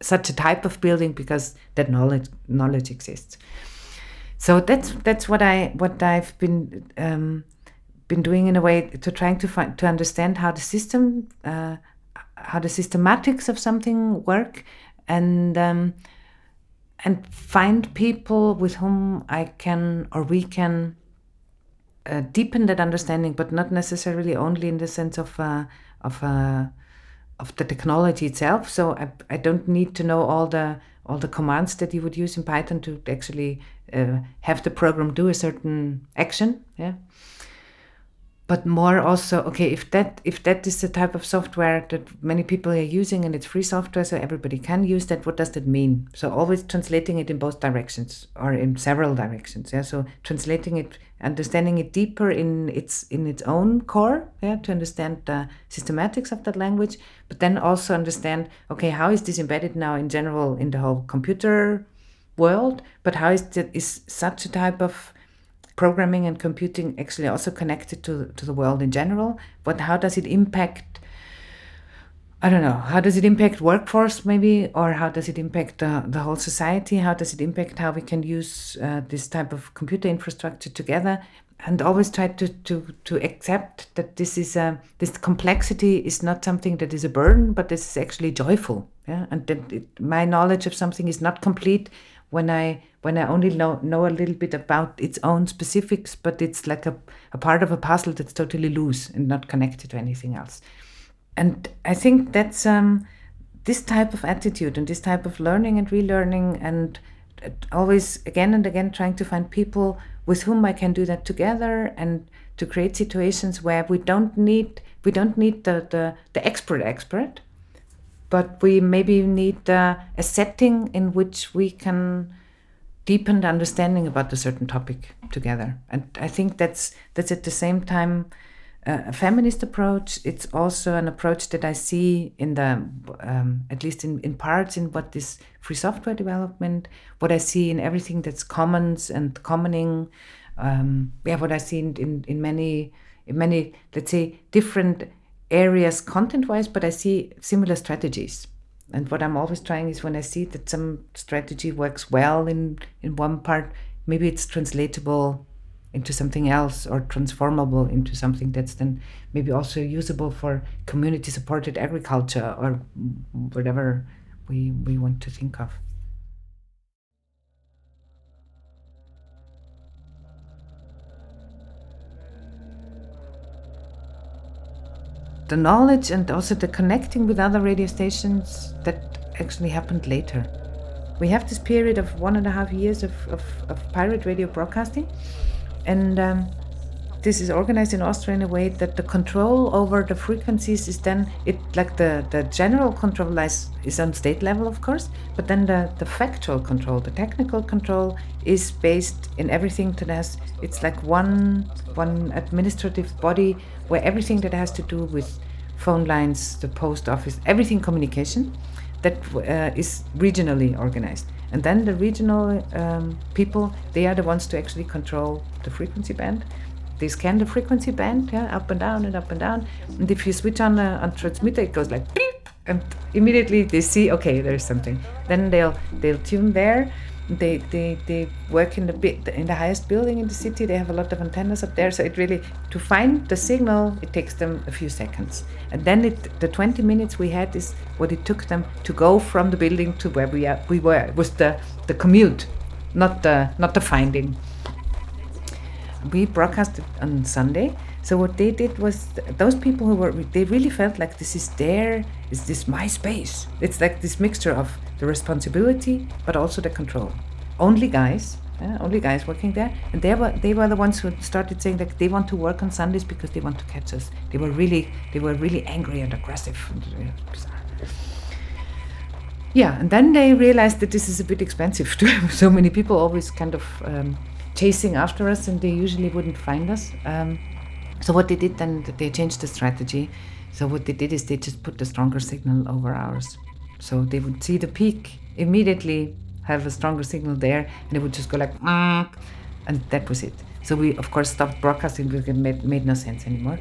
such a type of building because that knowledge knowledge exists. So that's that's what I what I've been um, been doing in a way to trying to find to understand how the system uh, how the systematics of something work and um, and find people with whom I can or we can uh, deepen that understanding, but not necessarily only in the sense of uh, of uh, of the technology itself. So I, I don't need to know all the all the commands that you would use in Python to actually uh, have the program do a certain action. Yeah but more also okay if that if that is the type of software that many people are using and it's free software so everybody can use that what does that mean? So always translating it in both directions or in several directions yeah? So translating it understanding it deeper in its in its own core yeah? To understand the systematics of that language but then also understand okay how is this embedded now in general in the whole computer world? But how is that is such a type of programming and computing actually also connected to, to the world in general but how does it impact i don't know how does it impact workforce maybe or how does it impact the, the whole society? How does it impact how we can use uh, this type of computer infrastructure together? And always try to, to, to accept that this is a, this complexity is not something that is a burden but this is actually joyful yeah? And that it, my knowledge of something is not complete when I when I only know know a little bit about its own specifics, but it's like a, a part of a puzzle that's totally loose and not connected to anything else. And I think that's um, this type of attitude and this type of learning and relearning and always again and again trying to find people with whom I can do that together and to create situations where we don't need we don't need the the, the expert expert but we maybe need uh, a setting in which we can deepen the understanding about a certain topic together. And I think that's that's at the same time uh, a feminist approach. It's also an approach that I see in the um, at least in, in parts in what is free software development, what I see in everything that's commons and commoning. Um, yeah, what I see in, in, in many in many let's say different areas content wise, but I see similar strategies. And what I'm always trying is when I see that some strategy works well in, in one part, maybe it's translatable into something else or transformable into something that's then maybe also usable for community supported agriculture or whatever we, we want to think of. The knowledge and also the connecting with other radio stations that actually happened later. We have this period of one and a half years of, of, of pirate radio broadcasting, and um, this is organized in Austria in a way that the control over the frequencies is then it like the, the general control lies is on state level of course, but then the, the factual control, the technical control is based in everything that has it's like one one administrative body where everything that has to do with phone lines, the post office, everything communication that uh, is regionally organized. And then the regional um, people, they are the ones to actually control the frequency band. They scan the frequency band, yeah, up and down and up and down. And if you switch on a on transmitter, it goes like beep, and immediately they see, okay, there's something. Then they'll they'll tune there they, they, they work in the bit in the highest building in the city. They have a lot of antennas up there, so it really to find the signal it takes them a few seconds, and then it the 20 minutes we had is what it took them to go from the building to where we are, we were. It was the the commute, not the not the finding. We broadcasted on Sunday, so what they did was those people who were they really felt like this is their is this my space. It's like this mixture of the responsibility but also the control. Only guys, only guys working there, and they were they were the ones who started saying that they want to work on Sundays because they want to catch us. They were really they were really angry and aggressive. Yeah, and then they realized that this is a bit expensive <laughs> to have so many people always kind of um, chasing after us, and they usually wouldn't find us. Um, so what they did then, they changed the strategy. So what they did is they just put the stronger signal over ours. So they would see the peak immediately, have a stronger signal there, and it would just go like, and that was it. So we of course stopped broadcasting because it made, made no sense anymore.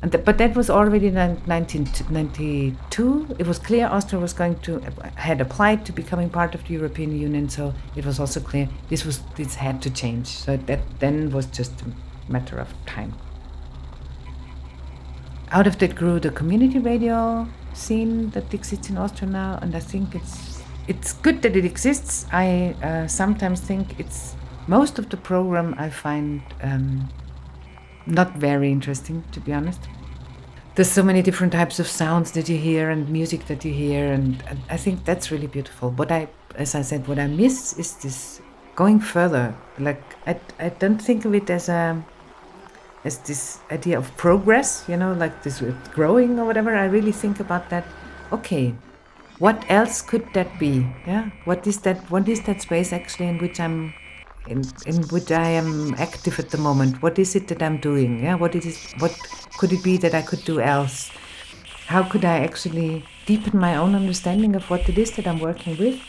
But that was already in 1992. It was clear Austria was going to had applied to becoming part of the European Union, so it was also clear this was this had to change. So that then was just a matter of time. Out of that grew the community radio scene that exists in Austria now, and I think it's it's good that it exists. I uh, sometimes think it's most of the program I find. Um, not very interesting, to be honest. There's so many different types of sounds that you hear and music that you hear, and, and I think that's really beautiful. What I, as I said, what I miss is this going further. Like I, I don't think of it as a as this idea of progress, you know, like this growing or whatever. I really think about that. Okay, what else could that be? Yeah, what is that? What is that space actually in which I'm in, in which I am active at the moment. What is it that I'm doing? Yeah, what it is? What could it be that I could do else? How could I actually deepen my own understanding of what it is that I'm working with?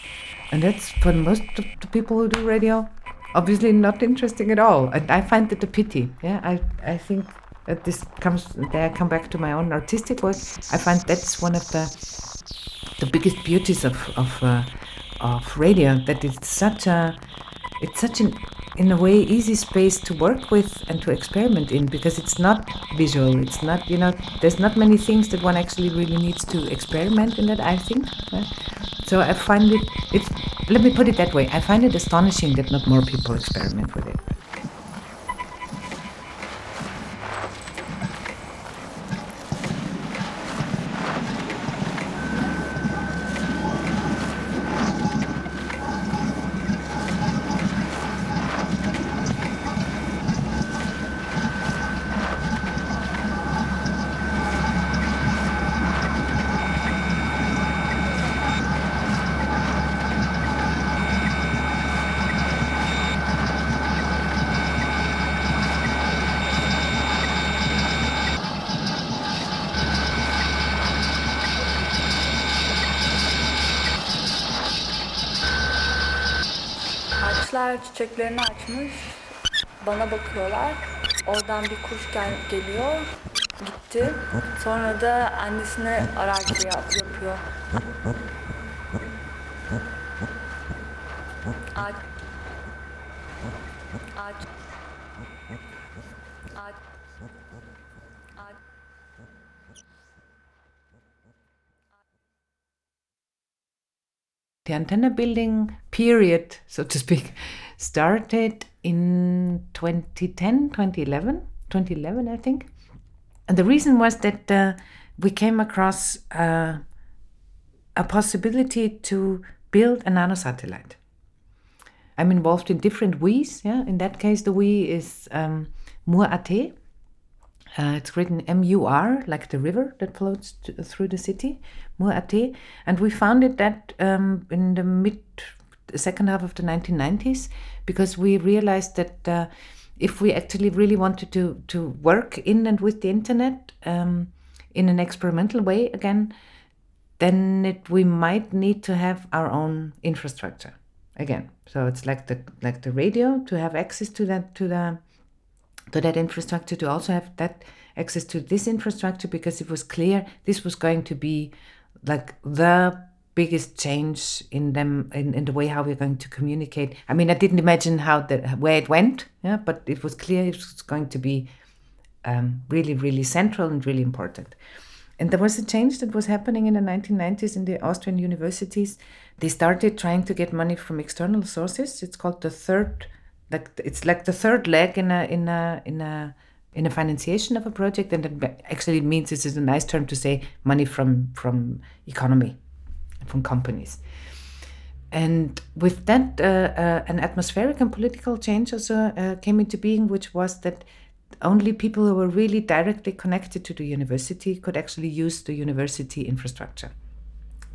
And that's for most of the people who do radio, obviously not interesting at all. And I find it a pity. Yeah, I I think that this comes. There, I come back to my own artistic work. I find that's one of the the biggest beauties of of uh, of radio. That it's such a it's such an in a way easy space to work with and to experiment in because it's not visual. It's not you know there's not many things that one actually really needs to experiment in that i think so i find it it's let me put it that way. I find it astonishing that not more people experiment with it Ağaçlar çiçeklerini açmış. Bana bakıyorlar. Oradan bir kuş gel geliyor. Gitti. Sonra da annesine ararcı yap yapıyor. Ağaç. The antenna building period, so to speak, started in 2010, 2011, 2011, I think. And the reason was that uh, we came across uh, a possibility to build a nanosatellite. I'm involved in different WEs. Yeah, in that case, the WE is um, Mur.at. Uh, it's written M-U-R, like the river that flows to, through the city, Mur.at. And we founded that um, in the mid second half of the 1990s because we realized that uh, if we actually really wanted to, to work in and with the internet um, in an experimental way again, then it, we might need to have our own infrastructure again. So it's like the like the radio to have access to that to the to that infrastructure to also have that access to this infrastructure because it was clear this was going to be like the biggest change in them in, in the way how we're going to communicate. I mean i didn't imagine how the where it went yeah but it was clear it was going to be um, really really central and really important. And there was a change that was happening in the 1990s in the austrian universities. They started trying to get money from external sources. It's called the third like it's like the third leg in a in a in a in a financiation of a project. And that actually means this is a nice term to say money from from economy from companies. And with that uh, uh, an atmospheric and political change also uh, came into being which was that only people who were really directly connected to the university could actually use the university infrastructure.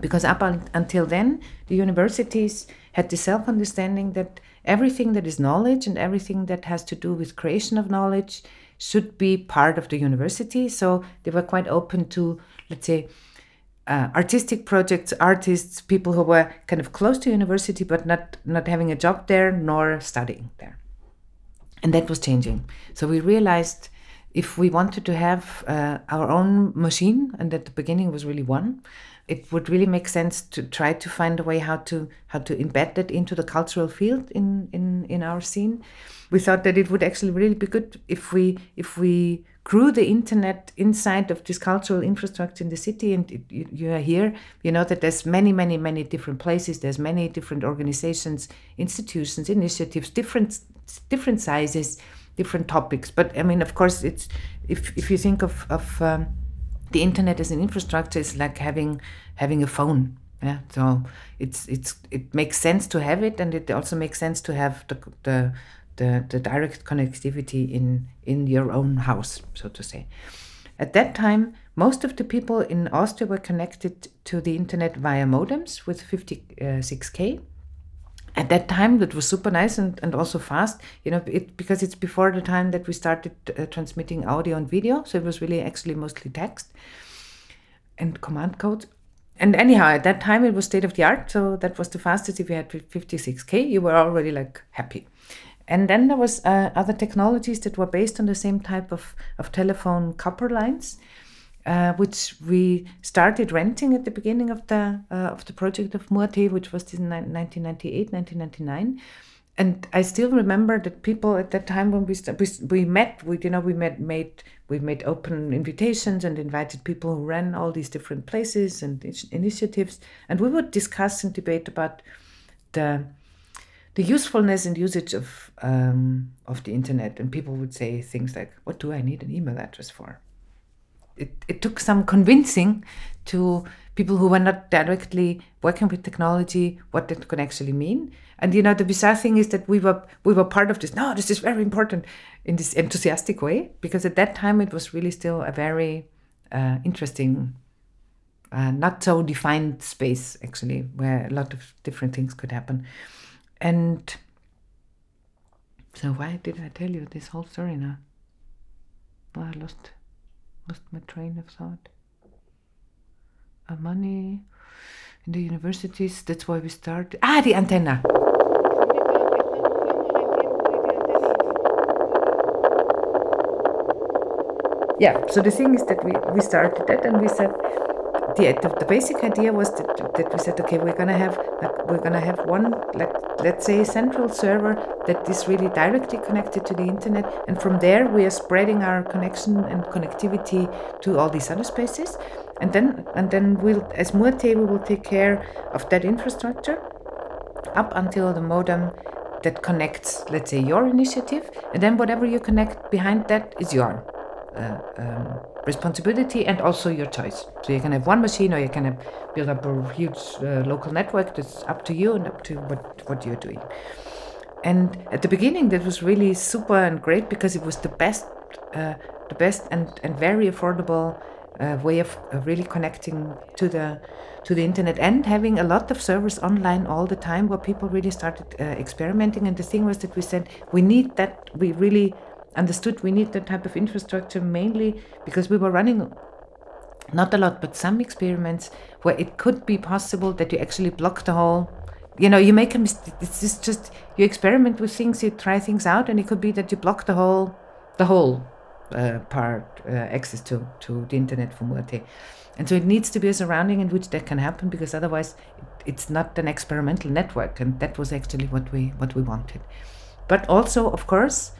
Because up until then the universities had the self understanding that everything that is knowledge and everything that has to do with creation of knowledge should be part of the university. So they were quite open to, let's say, uh, artistic projects, artists, people who were kind of close to university but not not having a job there nor studying there, and that was changing. So we realized if we wanted to have uh, our own machine, and at the beginning was really one, it would really make sense to try to find a way how to how to embed that into the cultural field in in in our scene. We thought that it would actually really be good if we if we grew the internet inside of this cultural infrastructure in the city and it, you, you are here you know that there's many many many different places there's many different organizations institutions initiatives different different sizes different topics but i mean of course it's if if you think of of um, the internet as an infrastructure is like having having a phone. Yeah so it's it's it makes sense to have it and it also makes sense to have the the the, the direct connectivity in in your own house so to say. At that time most of the people in austria were connected to the internet via modems with 56k at that time that was super nice and, and also fast you know it because it's before the time that we started uh, transmitting audio and video so it was really actually mostly text and command code and anyhow at that time it was state of the art so that was the fastest. If you had 56k you were already like happy. And then there was uh, other technologies that were based on the same type of, of telephone copper lines uh, which we started renting at the beginning of the uh, of the project of mur.at, which was in 1998, 1999. And I still remember that people at that time when we we, we met, we you know we met made we made open invitations and invited people who ran all these different places and initiatives, and we would discuss and debate about the the usefulness and usage of um, of the internet. And people would say things like, "What do I need an email address for?" It, it took some convincing to people who were not directly working with technology what that could actually mean. And you know, the bizarre thing is that we were we were part of this. No, this is very important in this enthusiastic way because at that time it was really still a very uh, interesting, uh, not so defined space actually, where a lot of different things could happen. And so, why did I tell you this whole story now? Well, I lost lost my train of thought. Uh, money in the universities, that's why we started. Ah, the antenna. Yeah, so the thing is that we, we started that and we said the, the, the basic idea was that, that we said okay we're gonna have like we're gonna have one like let's say central server that is really directly connected to the internet. And from there we are spreading our connection and connectivity to all these other spaces. And then and then we'll as mur.at we will take care of that infrastructure up until the modem that connects let's say your initiative. And then whatever you connect behind that is your uh, um, responsibility and also your choice. So you can have one machine or you can build up a huge uh, local network. That's up to you and up to what, what you're doing. And at the beginning, that was really super and great because it was the best, uh, the best and, and very affordable uh, way of really connecting to the to the internet and having a lot of servers online all the time where people really started uh, experimenting and the thing was that we said we need that we really understood we need that type of infrastructure mainly because we were running not a lot but some experiments where it could be possible that you actually block the whole you know you make a mistake it's just you experiment with things you try things out and it could be that you block the whole the whole uh, part uh, access to to the internet from mur.at. And so it needs to be a surrounding in which that can happen because otherwise it's not an experimental network and that was actually what we what we wanted. But also of course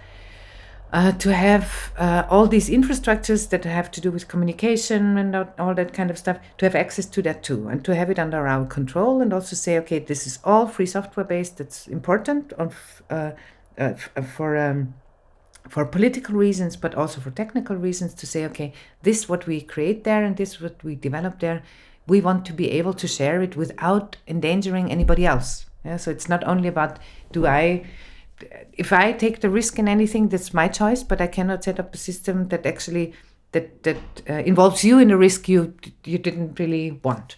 uh, to have uh, all these infrastructures that have to do with communication and all that kind of stuff, to have access to that too, and to have it under our control, and also say, okay, this is all free software based. That's important uh, uh for. Um, for political reasons, but also for technical reasons, to say, okay, this what we create there and this what we develop there, we want to be able to share it without endangering anybody else. Yeah, so it's not only about do I if I take the risk in anything, that's my choice, but I cannot set up a system that actually that that uh, involves you in a risk you you didn't really want.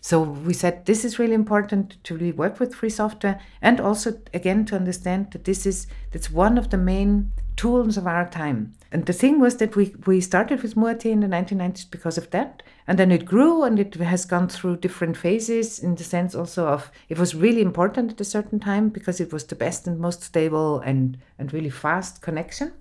So we said this is really important to really work with free software and also again to understand that this is that's one of the main tools of our time. And the thing was that we, we started with mur.at in the 1990s because of that. And then it grew and it has gone through different phases in the sense also of it was really important at a certain time because it was the best and most stable and, and really fast connection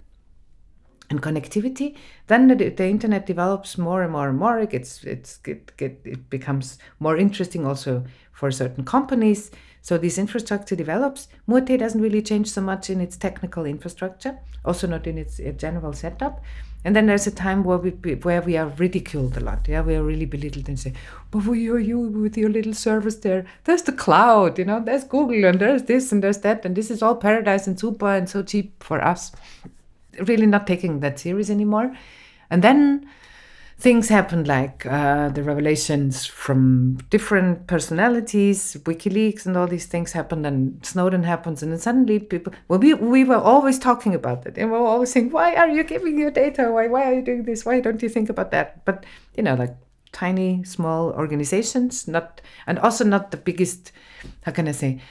and connectivity. Then the, the internet develops more and more and more. It gets it's get, get it becomes more interesting also for certain companies. So this infrastructure develops. mur.at doesn't really change so much in its technical infrastructure, also not in its uh, general setup. And then there's a time where we where we are ridiculed a lot. Yeah, we are really belittled and say, "But who are you with your little service there? There's the cloud, you know. There's Google, and there's this, and there's that, and this is all paradise and super and so cheap for us." Really not taking that serious anymore. And then things happened like uh, the revelations from different personalities, WikiLeaks, and all these things happened, and Snowden happens, and then suddenly people. Well, we we were always talking about it, and we were always saying, "Why are you giving your data? Why why are you doing this? Why don't you think about that?" But you know, like tiny, small organizations, not and also not the biggest. How can I say?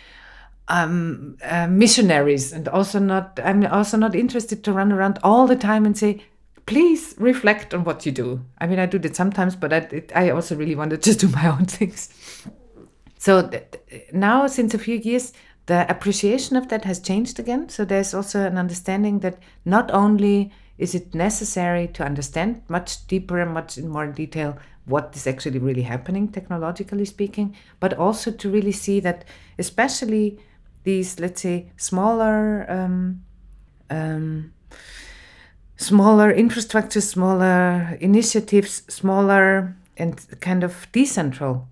Um, uh, missionaries, and also not. I'm also not interested to run around all the time and say, please reflect on what you do. I mean, I do that sometimes, but I, it, I also really wanted to <laughs> do my own things. So now, since a few years, the appreciation of that has changed again. So there's also an understanding that not only is it necessary to understand much deeper and much in more detail what is actually really happening, technologically speaking, but also to really see that, especially these, let's say, smaller. Um, um, smaller infrastructure, smaller initiatives, smaller and kind of decentral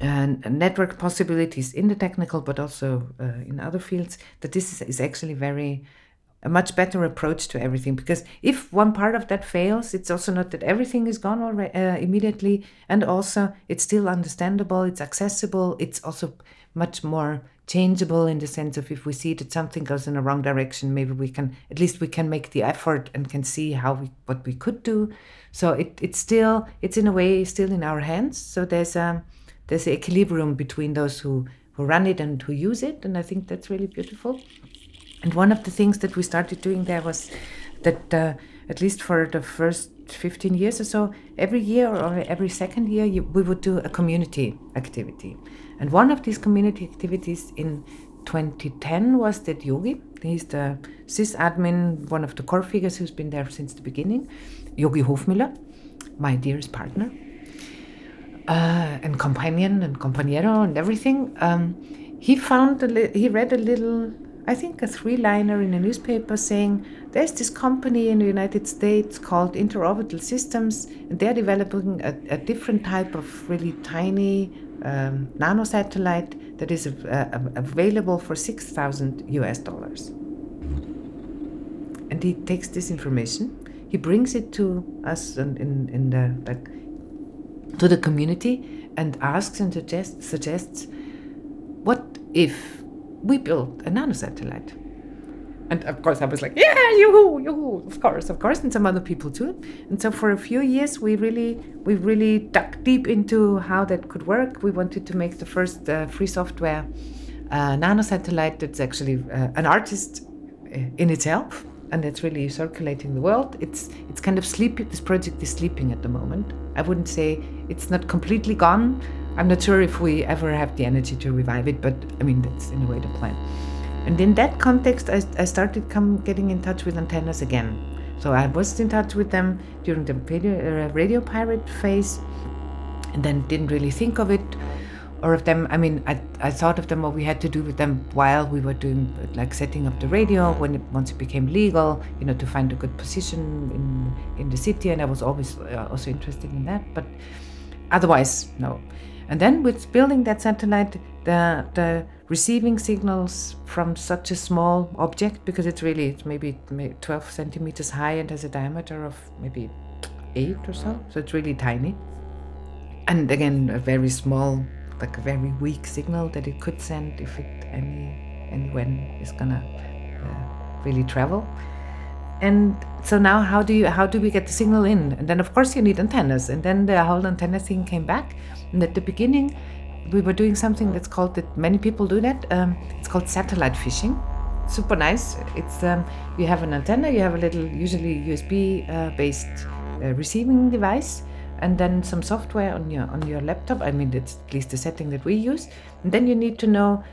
uh, network possibilities in the technical, but also uh, in other fields, that this is, is actually very a much better approach to everything. Because if one part of that fails it's also not that everything is gone already uh, immediately and also it's still understandable it's accessible it's also much more changeable in the sense of if we see that something goes in the wrong direction, maybe we can at least we can make the effort and can see how we what we could do. So it, it's still it's in a way still in our hands. So there's a there's an equilibrium between those who who run it and who use it, and I think that's really beautiful. And one of the things that we started doing there was that uh, at least for the first 15 years or so, every year or every second year, you, we would do a community activity. And one of these community activities in 2010 was that Yogi, he's the sysadmin, one of the core figures who's been there since the beginning, Yogi Hofmüller, my dearest partner, uh, and companion and compañero and everything. Um, he found, li- he read a little I think, a three liner in a newspaper saying there's this company in the United States called Interorbital Systems, and they're developing a, a different type of really tiny um, nanosatellite that is uh, available for 6,000 US dollars. And he takes this information, he brings it to us in, in, in the, like, to the community and asks and suggests, suggests what if we build a nanosatellite. And of course, I was like, yeah, yoo-hoo, yoo-hoo, of course, of course, and some other people too. And so for a few years, we really, we really dug deep into how that could work. We wanted to make the first uh, free software uh, nanosatellite that's actually uh, an artist uh, in itself, and it's really circulating the world. It's it's kind of sleeping. This project is sleeping at the moment. I wouldn't say it's not completely gone, I'm not sure if we ever have the energy to revive it, but I mean, that's in a way the plan. And in that context, I, I started come getting in touch with antennas again. So I was in touch with them during the radio, uh, radio pirate phase, and then didn't really think of it or of them. I mean, I, I thought of them what we had to do with them while we were doing like setting up the radio when it once it became legal, you know, to find a good position in in the city. And I was always uh, also interested in that, but otherwise, no. And then with building that satellite, the, the receiving signals from such a small object, because it's really, it's maybe 12 centimeters high and has a diameter of maybe eight or so. So it's really tiny. And again, a very small, like a very weak signal that it could send if it any and when it's gonna uh, really travel. and so now how do you how do we get the signal in? And then of course you need antennas, and then the whole antenna thing came back. And at the beginning, we were doing something that's called that many people do that. Um, it's called satellite fishing. Super nice. It's um, you have an antenna, you have a little usually USB uh, based uh, receiving device, and then some software on your on your laptop. I mean, that's at least the setting that we use. And then you need to know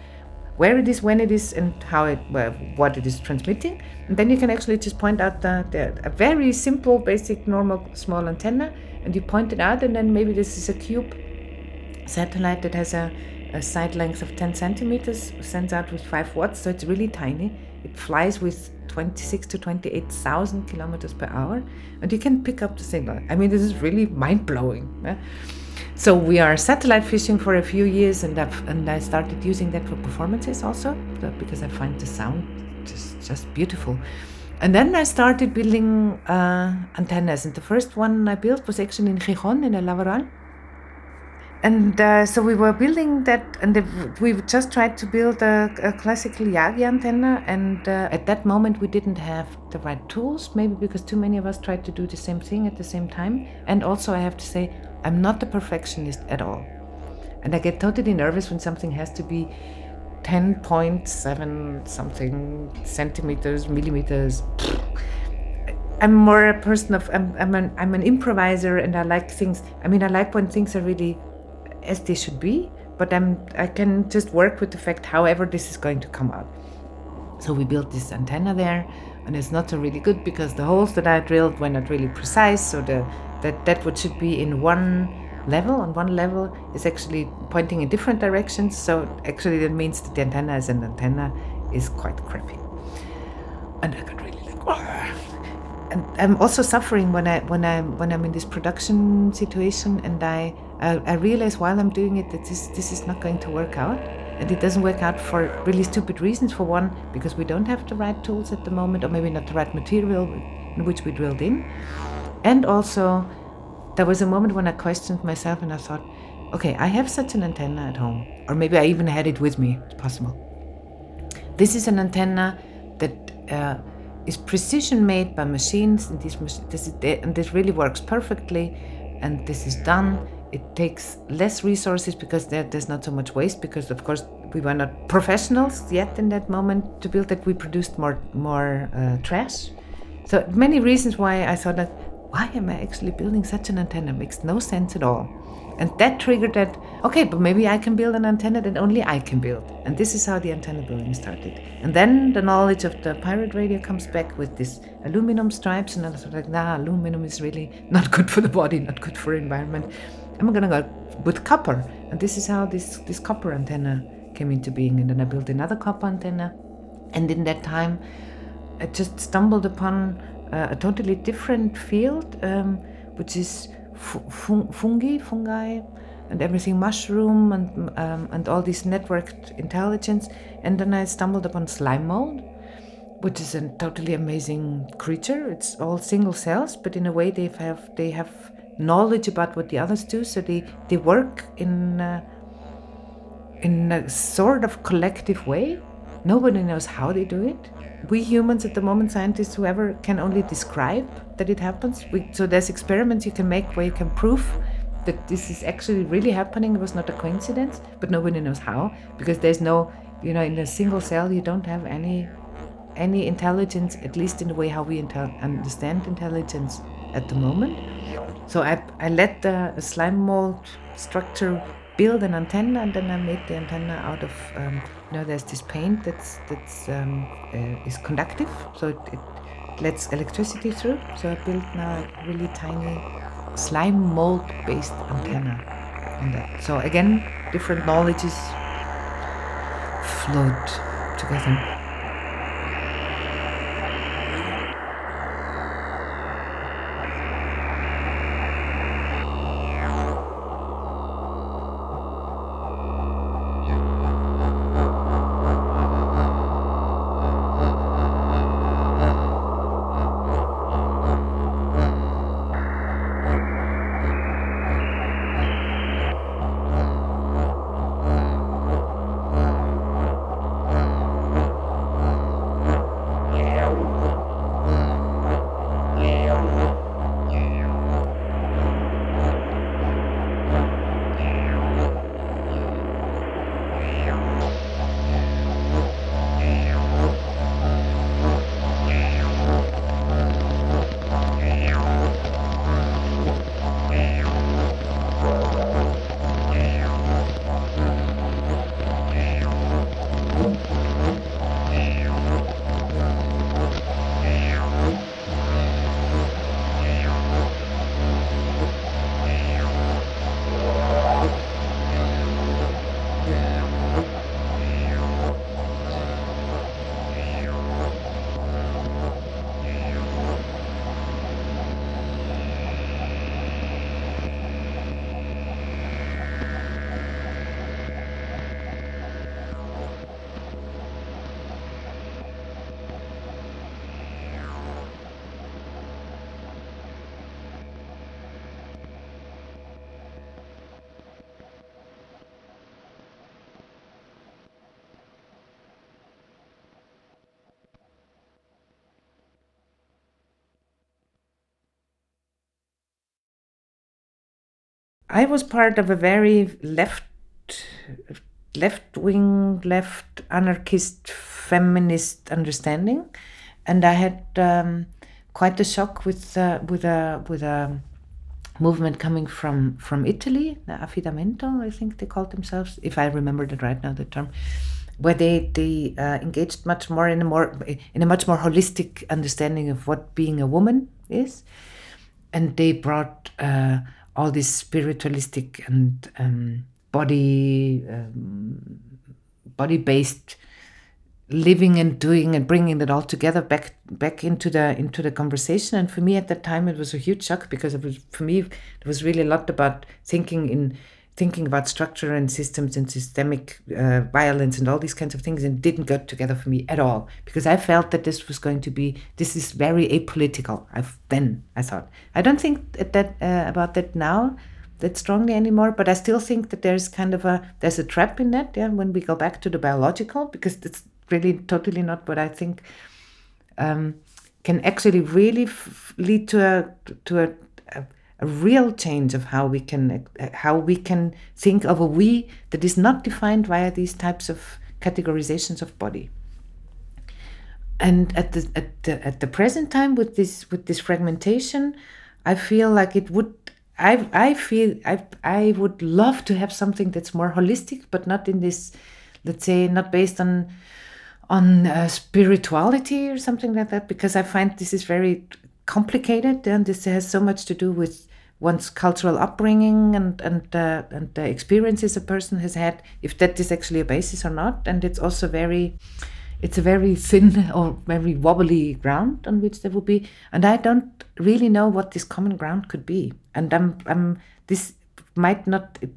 where it is, when it is, and how it, well, what it is transmitting. And then you can actually just point out the, the, a very simple, basic, normal small antenna, and you point it out, and then maybe this is a cube satellite that has a, a side length of 10 centimeters, sends out with 5 watts, so it's really tiny. It flies with 26 to 28,000 kilometers per hour, and you can pick up the signal. I mean, this is really mind blowing. Yeah? So we are satellite fishing for a few years, and I've, and I started using that for performances also, because I find the sound just just beautiful. And then I started building uh, antennas, and the first one I built was actually in Gijón in El LABoral and uh, so we were building that, and the, we just tried to build a, a classical Yagi antenna. And uh, at that moment, we didn't have the right tools, maybe because too many of us tried to do the same thing at the same time. And also, I have to say, I'm not a perfectionist at all. And I get totally nervous when something has to be 10.7 something centimeters, millimeters. I'm more a person of, I'm, I'm, an, I'm an improviser and I like things, I mean, I like when things are really as they should be, but I'm, I can just work with the fact however this is going to come out. So we built this antenna there, and it's not so really good because the holes that I drilled were not really precise. So the that that what should be in one level on one level is actually pointing in different directions. So actually that means that the antenna as an antenna is quite crappy. And I got really like, oh. and I'm also suffering when I when I when I'm in this production situation and I I, I realize while I'm doing it that this this is not going to work out, and it doesn't work out for really stupid reasons. For one, because we don't have the right tools at the moment, or maybe not the right material in which we drilled in, and also there was a moment when I questioned myself and I thought, okay, I have such an antenna at home, or maybe I even had it with me. It's possible. This is an antenna that. Uh, is precision made by machines and this, this and this really works perfectly and this is done it takes less resources because there, there's not so much waste because of course we were not professionals yet in that moment to build that. We produced more more uh, trash. So many reasons why i thought that why am i actually building such an antenna? Makes no sense at all. And that triggered that okay but maybe i can build an antenna that only i can build. And this is how the antenna building started. And then the knowledge of the pirate radio comes back with this aluminum stripes and i was like nah aluminum is really not good for the body not good for environment I'm gonna go with copper. And this is how this, this copper antenna came into being. And then I built another copper antenna. And in that time, I just stumbled upon uh, a totally different field, um, which is fun- fungi, fungi, and everything mushroom and um, and all this networked intelligence. And then I stumbled upon slime mold, which is a totally amazing creature. It's all single cells, but in a way they have they have knowledge about what the others do, so they, they work in uh, in a sort of collective way. Nobody knows how they do it. We humans at the moment, scientists, whoever, can only describe that it happens. We, so there's experiments you can make where you can prove that this is actually really happening. It was not a coincidence, but nobody knows how because there's no, you know, in a single cell you don't have any any intelligence, at least in the way how we understand intelligence at the moment. So I, I let the slime mold structure build an antenna and then I made the antenna out of, um, you know, there's this paint that's, that's um, uh, is conductive, so it, it lets electricity through. So I built now a really tiny slime mold based antenna on that. So again, different knowledges flowed together. I was part of a very left left wing, left anarchist, feminist understanding, and I had um, quite a shock with uh, with a with a movement coming from from Italy, the affidamento, I think they called themselves, if I remember that right now, the term, where they they uh, engaged much more in a more in a much more holistic understanding of what being a woman is, and they brought uh, all this spiritualistic and um, body um, body based living and doing and bringing it all together back back into the into the conversation. And for me at that time it was a huge shock because it was for me it was really a lot about thinking in thinking about structure and systems and systemic uh, violence and all these kinds of things and didn't go together for me at all because I felt that this was going to be this is very apolitical. I've then I thought I don't think that uh, about that now that strongly anymore but I still think that there's kind of a there's a trap in that yeah when we go back to the biological because it's really totally not what I think um, can actually really lead to a to a, a, real change of how we can how we can think of a we that is not defined via these types of categorizations of body. And at the at the at the present time with this with this fragmentation, I feel like it would I I feel I I would love to have something that's more holistic, but not in this, let's say, not based on on uh, spirituality or something like that because I find this is very complicated and this has so much to do with one's cultural upbringing and and uh, and the experiences a person has had if that is actually a basis or not. And it's also very it's a very thin <laughs> or very wobbly ground on which there will be. And I don't really know what this common ground could be. And I'm I'm this might not it,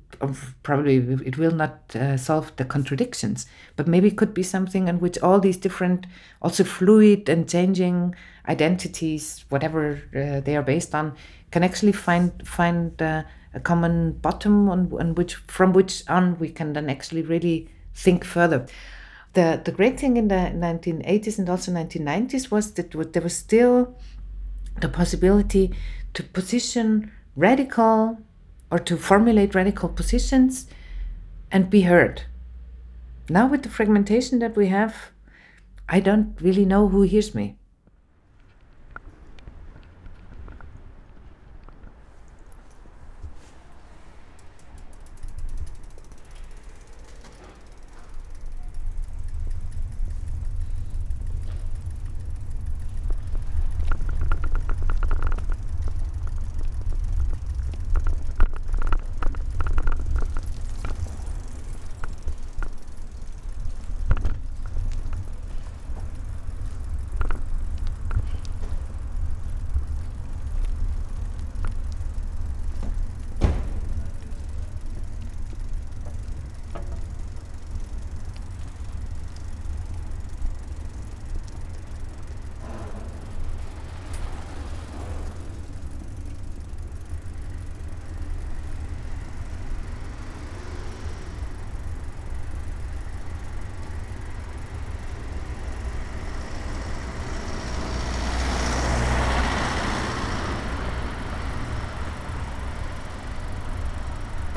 probably it will not uh, solve the contradictions but maybe it could be something in which all these different also fluid and changing identities whatever uh, they are based on can actually find find uh, a common bottom on, on which from which on we can then actually really think further the the great thing in the 1980s and also 1990s was that there was still the possibility to position radical or to formulate radical positions and be heard. Now, with the fragmentation that we have, I don't really know who hears me.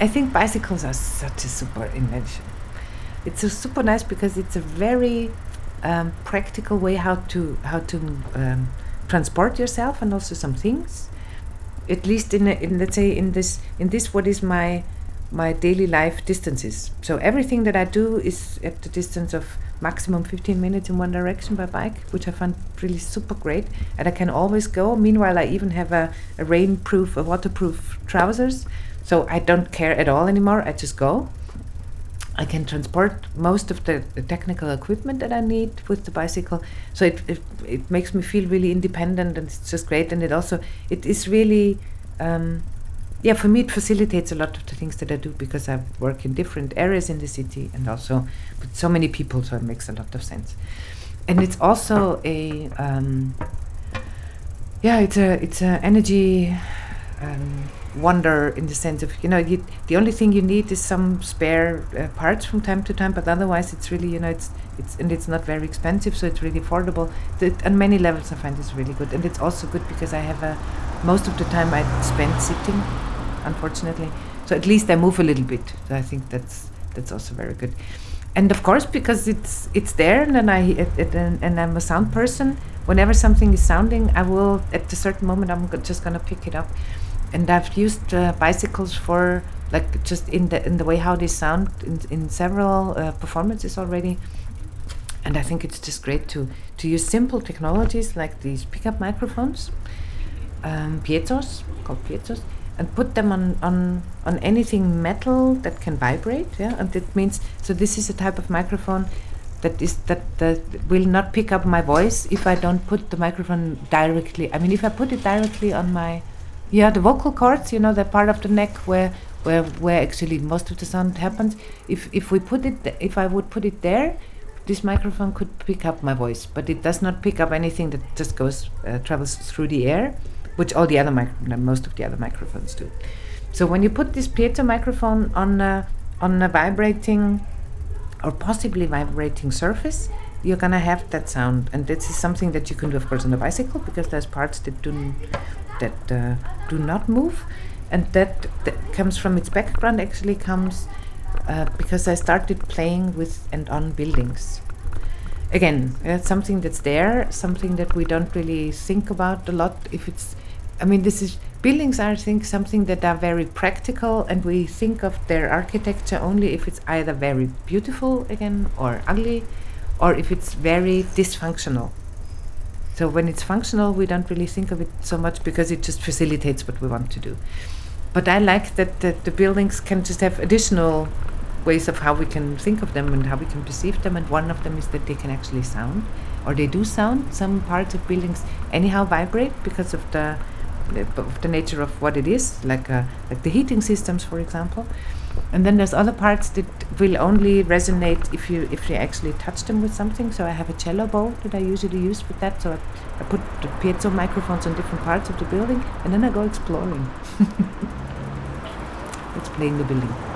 I think bicycles are such a super invention. It's a super nice because it's a very um, practical way how to how to um, transport yourself and also some things. At least in, in let's say in this in this what is my my daily life distances. So everything that I do is at the distance of maximum 15 minutes in one direction by bike, which I find really super great. And I can always go. Meanwhile, I even have a, a rainproof, a waterproof trousers so I don't care at all anymore. I just go. I can transport most of the, the, technical equipment that I need with the bicycle. So it, it, it makes me feel really independent and it's just great. And it also, it is really, um, yeah, for me, it facilitates a lot of the things that I do because I work in different areas in the city and also with so many people. So it makes a lot of sense. And it's also a, um, yeah, it's a, it's a energy, um, wonder in the sense of you know you, the only thing you need is some spare uh, parts from time to time but otherwise it's really you know it's it's and it's not very expensive so it's really affordable the, on many levels i find this really good and it's also good because i have a most of the time i spend sitting unfortunately. So at least I move a little bit. So I think that's that's also very good. And of course, because it's it's there, and then I it, it, and, and I'm a sound person. Whenever something is sounding, I will at a certain moment I'm just gonna pick it up. And I've used uh, bicycles for like just in the in the way how they sound in, in several uh, performances already and I think it's just great to to use simple technologies like these pickup microphones, um, piezos called piezos, and put them on on on anything metal that can vibrate. Yeah, and it means so this is a type of microphone that is that that will not pick up my voice if I don't put the microphone directly. I mean, if I put it directly on my yeah the vocal cords, you know, the part of the neck where where where actually most of the sound happens. If if we put it if I would put it there this microphone could pick up my voice, but it does not pick up anything that just goes uh, travels through the air, which all the other mic- most of the other microphones do. So when you put this piezo microphone on a, on a vibrating or possibly vibrating surface, you're gonna have that sound, and this is something that you can do, of course, on a bicycle because there's parts that do that uh, do not move, and that, that comes from its background. Actually, comes uh, because I started playing with and on buildings. Again, it's something that's there, something that we don't really think about a lot. If it's, I mean, this is buildings are, I think, something that are very practical, and we think of their architecture only if it's either very beautiful again or ugly, or if it's very dysfunctional. So when it's functional, we don't really think of it so much because it just facilitates what we want to do. But I like that, that the buildings can just have additional ways of how we can think of them and how we can perceive them. And one of them is that they can actually sound, or they do sound. Some parts of buildings anyhow vibrate because of the of the nature of what it is, like uh, like the heating systems, for example. And then there's other parts that will only resonate if you if you actually touch them with something. So I have a cello bow that I usually use for that. So I, I put the piezo microphones on different parts of the building, and then I go exploring. <laughs> It's playing the building.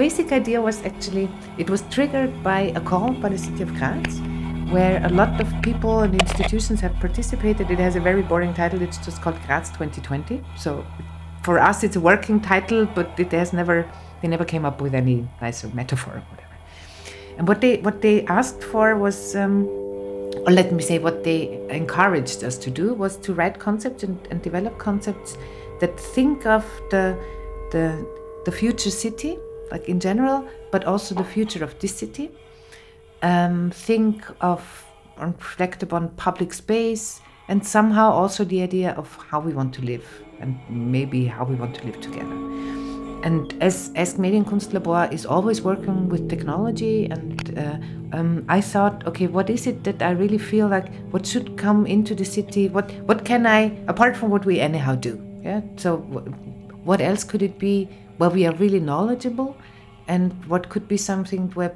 Basic idea was actually, it was triggered by a call by the city of Graz, where a lot of people and institutions have participated. It has a very boring title, it's just called Graz 2020. So for us, it's a working title, but it has never, they never came up with any nicer metaphor or whatever. And what they, what they asked for was, um, or let me say, what they encouraged us to do was to write concepts and, and develop concepts that think of the, the, the future city like in general, but also the future of this city. Um, think of and reflect upon public space and somehow also the idea of how we want to live and maybe how we want to live together. And as as Medienkunstlabor is always working with technology, and uh, um, I thought, okay, what is it that I really feel like? What should come into the city? What what can I apart from what we anyhow do? Yeah. So what else could it be where we are really knowledgeable and what could be something where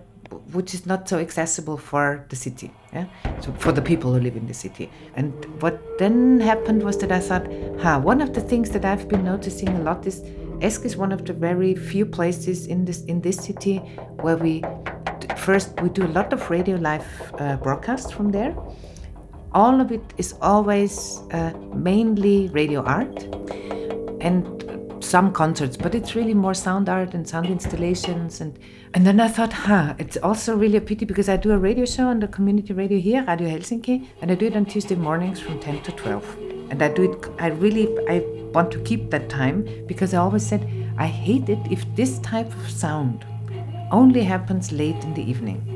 which is not so accessible for the city, yeah? so for the people who live in the city. And what then happened was that I thought, huh, one of the things that I've been noticing a lot is ESC is one of the very few places in this in this city where we first we do a lot of radio live uh, broadcasts from there. All of it is always uh, mainly radio art and some concerts, but it's really more sound art and sound installations. And, and then I thought, huh, it's also really a pity because I do a radio show on the community radio here, Radio Helsinki, and I do it on Tuesday mornings from 10 to 12. And I do it, I really, I want to keep that time because I always said, I hate it if this type of sound only happens late in the evening.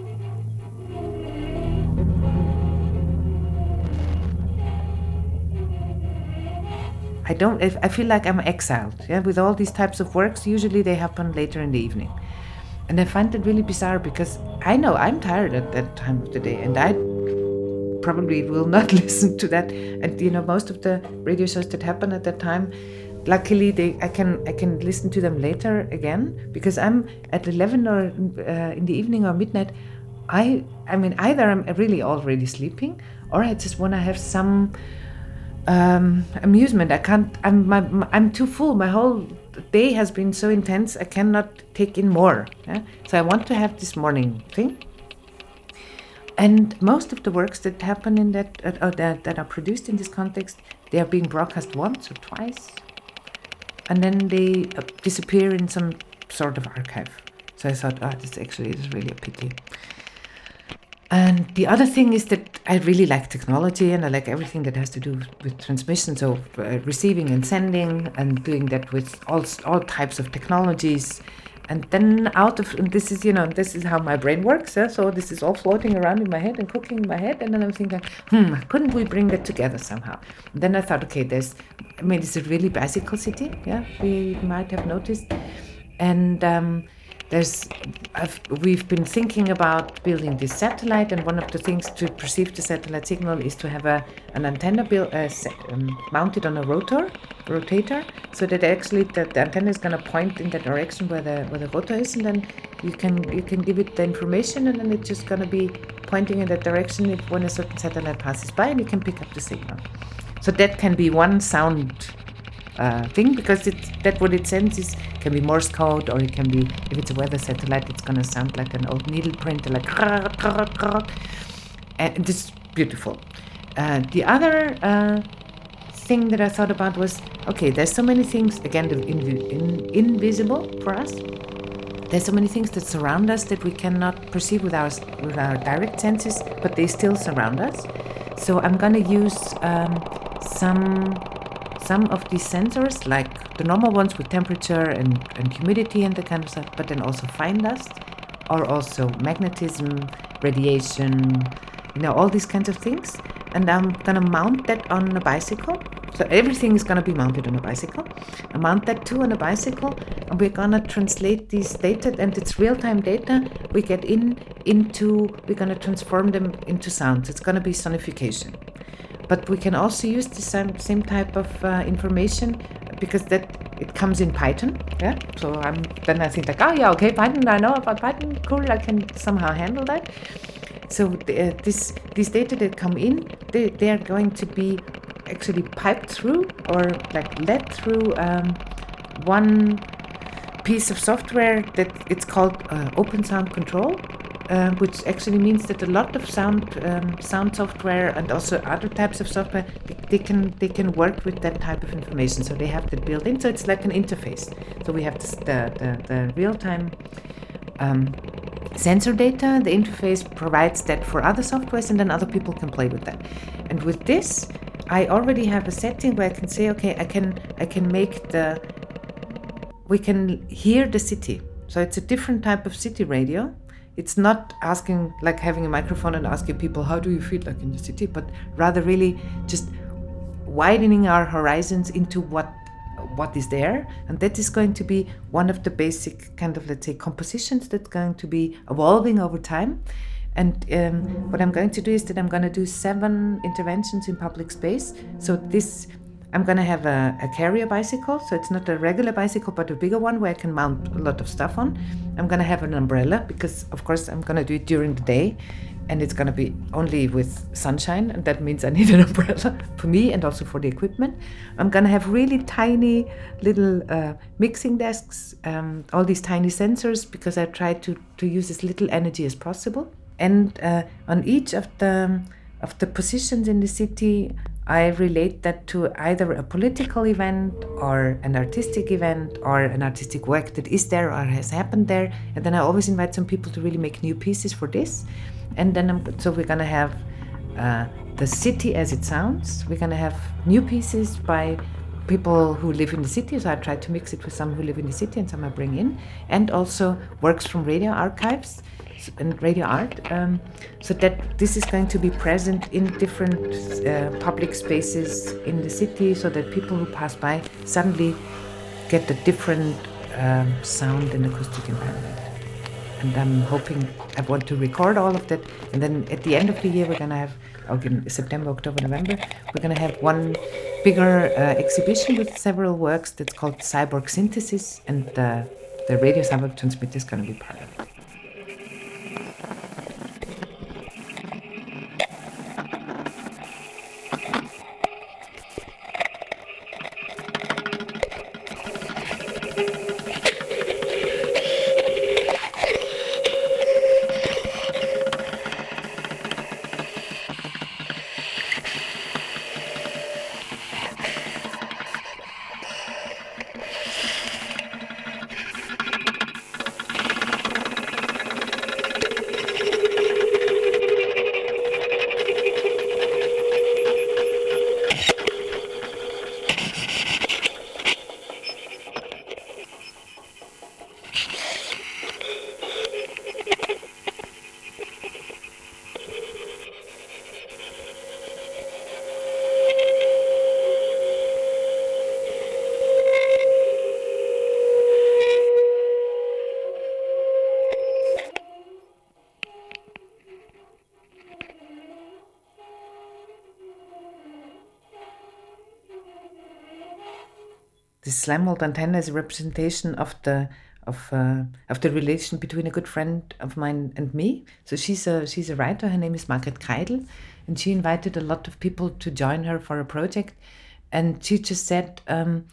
I don't. I feel like I'm exiled. Yeah, with all these types of works, usually they happen later in the evening, and I find it really bizarre because I know I'm tired at that time of the day, and I probably will <laughs> not listen to that. And you know, most of the radio shows that happen at that time, luckily they I can I can listen to them later again because I'm at 11 or uh, in the evening or midnight. I I mean either I'm really already sleeping or I just want to have some um, amusement. I can't. I'm my, my, I'm too full. My whole day has been so intense. I cannot take in more. Yeah? So I want to have this morning thing. And most of the works that happen in that uh, that, that are produced in this context, they are being broadcast once or twice, and then they uh, disappear in some sort of archive. So I thought, oh, this actually is really a pity. And the other thing is that I really like technology and I like everything that has to do with transmission, so uh, receiving and sending, and doing that with all all types of technologies. And then out of this is you know this is how my brain works. Yeah? So this is all floating around in my head and cooking in my head, and then I'm thinking, hmm, couldn't we bring that together somehow? And then I thought, okay, there's, I mean, it's a really bicycle city. Yeah, we might have noticed, and. Um, there's I've, we've been thinking about building this satellite and one of the things to perceive the satellite signal is to have a, an antenna built, uh, um, mounted on a rotor rotator so that actually the, the antenna is going to point in the direction where the where the rotor is and then you can you can give it the information and then it's just going to be pointing in that direction if when a certain satellite passes by and you can pick up the signal. So that can be one sound uh, thing because it's that what it sends is can be Morse code or it can be if it's a weather satellite it's gonna sound like an old needle printer like and this beautiful. Uh, the other uh, thing that I thought about was okay there's so many things again the in, in, invisible for us. There's so many things that surround us that we cannot perceive with our with our direct senses but they still surround us. So I'm gonna use um, some some of these sensors, like the normal ones with temperature and, and humidity and the kind of stuff, but then also fine dust, or also magnetism, radiation, you know, all these kinds of things. And I'm gonna mount that on a bicycle. So everything is gonna be mounted on a bicycle. I mount that too on a bicycle, and we're gonna translate these data, and it's real-time data we get in into. We're gonna transform them into sounds. It's gonna be sonification but we can also use the same, same type of uh, information because that it comes in Python. Yeah. So I'm then I think like, oh yeah, okay, Python. I know about Python. Cool. I can somehow handle that. So uh, this these data that come in, they, they are going to be actually piped through or like led through um, one piece of software that it's called uh, Open Sound Control uh, which actually means that a lot of sound um, sound software and also other types of software they, they, can they can work with that type of information. So they have that built in. So it's like an interface. So we have the the, the real time. Um, sensor data the interface provides that for other softwares and then other people can play with that and with this i already have a setting where i can say okay i can i can make the we can hear the city so it's a different type of city radio it's not asking like having a microphone and asking people how do you feel? like in the city but rather really just widening our horizons into what what is there. And that is going to be one of the basic kind of let's say compositions that's going to be evolving over time. And um, what i'm going to do is that i'm going to do seven interventions in public space. So this I'm gonna have a, a carrier bicycle, so it's not a regular bicycle, but a bigger one where I can mount a lot of stuff on. I'm gonna have an umbrella because, of course, I'm gonna do it during the day, and it's gonna be only with sunshine, and that means I <laughs> need an umbrella for me and also for the equipment. I'm gonna have really tiny little uh, mixing desks, um, all these tiny sensors because I try to to use as little energy as possible. And uh, on each of the of the positions in the city, I relate that to either a political event or an artistic event or an artistic work that is there or has happened there. And then I always invite some people to really make new pieces for this. And then I'm, so we're gonna have uh, the city as it sounds. We're gonna have new pieces by people who live in the city. So I try to mix it with some who live in the city and some I bring in, and also works from radio archives and radio art, um, so that this is going to be present in different uh, public spaces in the city, so that people who pass by suddenly get a different um, sound and acoustic environment. And I'm hoping I want to record all of that, and then at the end of the year we're gonna have, or in September, October, November, we're gonna have one bigger uh, exhibition with several works that's called Cyborg Synthesis, and uh, the radio cyborg transmitter is gonna be part of it. Slime antenna is a representation of the of uh, of the relation between a good friend of mine and me. So she's a she's a writer. Her name is Margret Kreidl, and she invited a lot of people to join her for a project. And she just said um,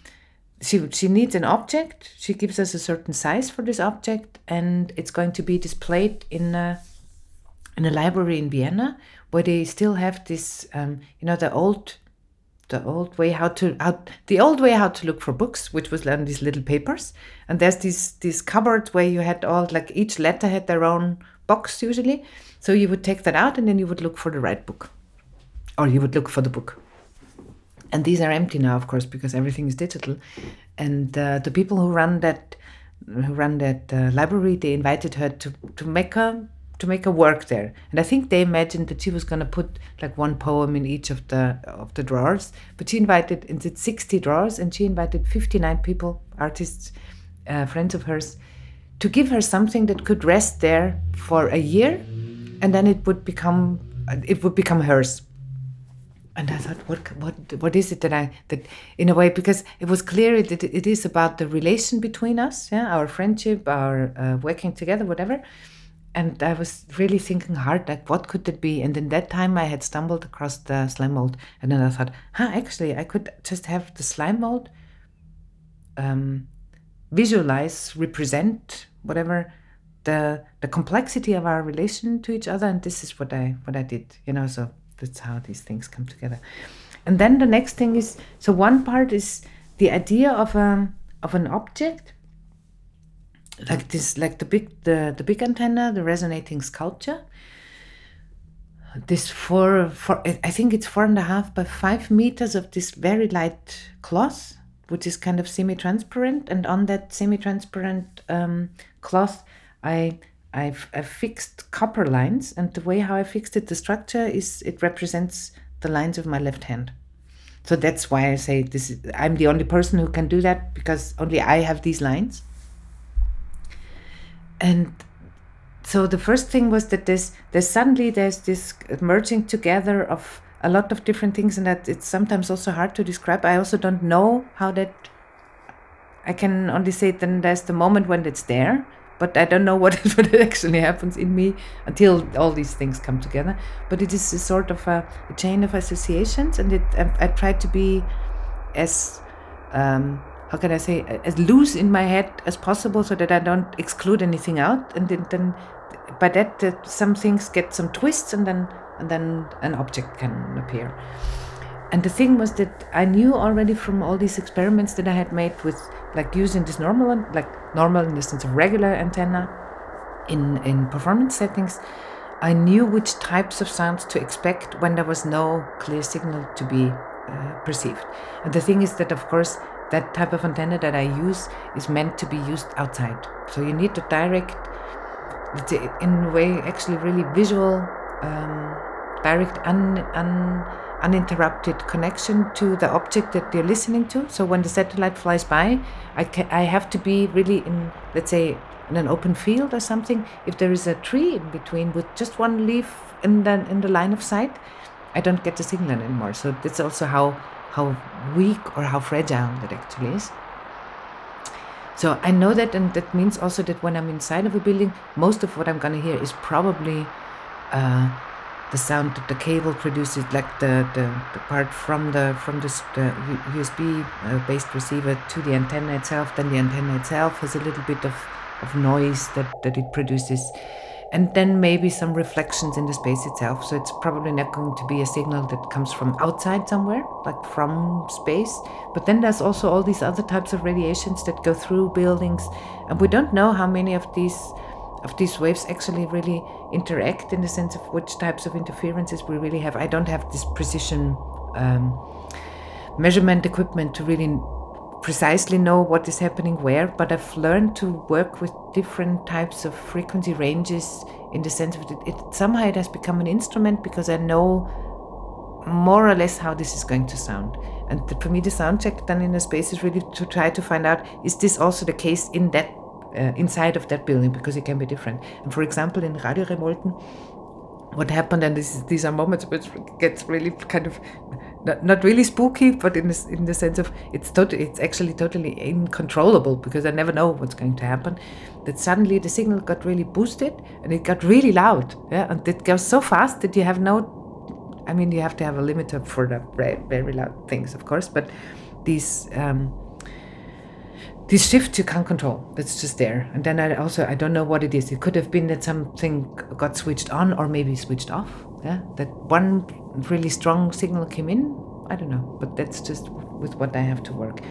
she she needs an object. She gives us a certain size for this object, and it's going to be displayed in a in a library in Vienna, where they still have this um, you know the old the old way how to how the old way how to look for books, which was on these little papers. And there's this this cupboard where you had all like each letter had their own box usually. So you would take that out and then you would look for the right book, or you would look for the book. And these are empty now, of course, because everything is digital. And uh, the people who run that who run that uh, library, they invited her to to make a to make a work there. And I think they imagined that she was going to put like one poem in each of the of the drawers. But she invited, and it's 60 drawers, and she invited 59 people, artists, uh, friends of hers, to give her something that could rest there for a year, and then it would become it would become hers. And I thought, what what what is it that I that in a way because it was clear that it is about the relation between us, yeah, our friendship, our uh, working together, whatever and I was really thinking hard, like, what could it be? And in that time, I had stumbled across the slime mold, and then I thought, huh, actually, I could just have the slime mold um, visualize, represent whatever the the complexity of our relation to each other, and this is what I what I did, you know. So that's how these things come together. And then the next thing is, so one part is the idea of a um, of an object like this like the big the, the big antenna the resonating sculpture. This four, four i think it's four and a half by five meters of this very light cloth which is kind of semi-transparent. And on that semi-transparent um, cloth i I've, I've fixed copper lines. And the way how i fixed it the structure is it represents the lines of my left hand. So that's why i say this is, i'm the only person who can do that because only i have these lines and so the first thing was that there's there's suddenly there's this merging together of a lot of different things, and that it's sometimes also hard to describe. I also don't know how that. I can only say then there's the moment when it's there, but I don't know <laughs> what, what actually happens in me until all these things come together. But it is a sort of a, a chain of associations, and it I, I try to be as um, how can I say as loose in my head as possible, so that I don't exclude anything out, and then, then by that, that some things get some twists, and then and then an object can appear. And the thing was that I knew already from all these experiments that I had made with like using this normal, like normal in the sense of regular antenna in, in performance settings, I knew which types of sounds to expect when there was no clear signal to be uh, perceived. And the thing is that, of course, that type of antenna that I use is meant to be used outside. So you need a direct, in a way, actually really visual, um, direct, un, un, uninterrupted connection to the object that you're listening to. So when the satellite flies by, I, ca- I have to be really in, let's say, in an open field or something. If there is a tree in between with just one leaf in the in the line of sight, I don't get the signal anymore. So that's also how how weak or how fragile that actually is. So I know that, and that means also that when I'm inside of a building, most of what I'm gonna hear is probably. Uh, the sound that the cable produces, like the, the, the part from the from the, the USB uh, based receiver to the antenna itself, then the antenna itself has a little bit of, of noise that, that it produces, and then maybe some reflections in the space itself. So it's probably not going to be a signal that comes from outside somewhere, like from space. But then there's also all these other types of radiations that go through buildings, and we don't know how many of these of these waves actually really interact in the sense of which types of interferences we really have. I don't have this precision um, measurement equipment to really precisely know what is happening where, but I've learned to work with different types of frequency ranges in the sense of it, it somehow it has become an instrument because I know more or less how this is going to sound. And the, for me, the sound check done in a space is really to try to find out is this also the case in that uh, inside of that building because it can be different. And for example, in Radio Revolten, what happened, and this, these are moments which gets really kind of not, not really spooky, but in the, in the sense of it's totally, it's actually totally uncontrollable because I never know what's going to happen. That suddenly the signal got really boosted and it got really loud, yeah, and it goes so fast that you have no. I mean, you have to have a limiter for the very, very loud things, of course, but these. Um, this shift you can't control that's just there and then i also i don't know what it is it could have been that something got switched on or maybe switched off yeah that one really strong signal came in? I don't know but that's just with what i have to work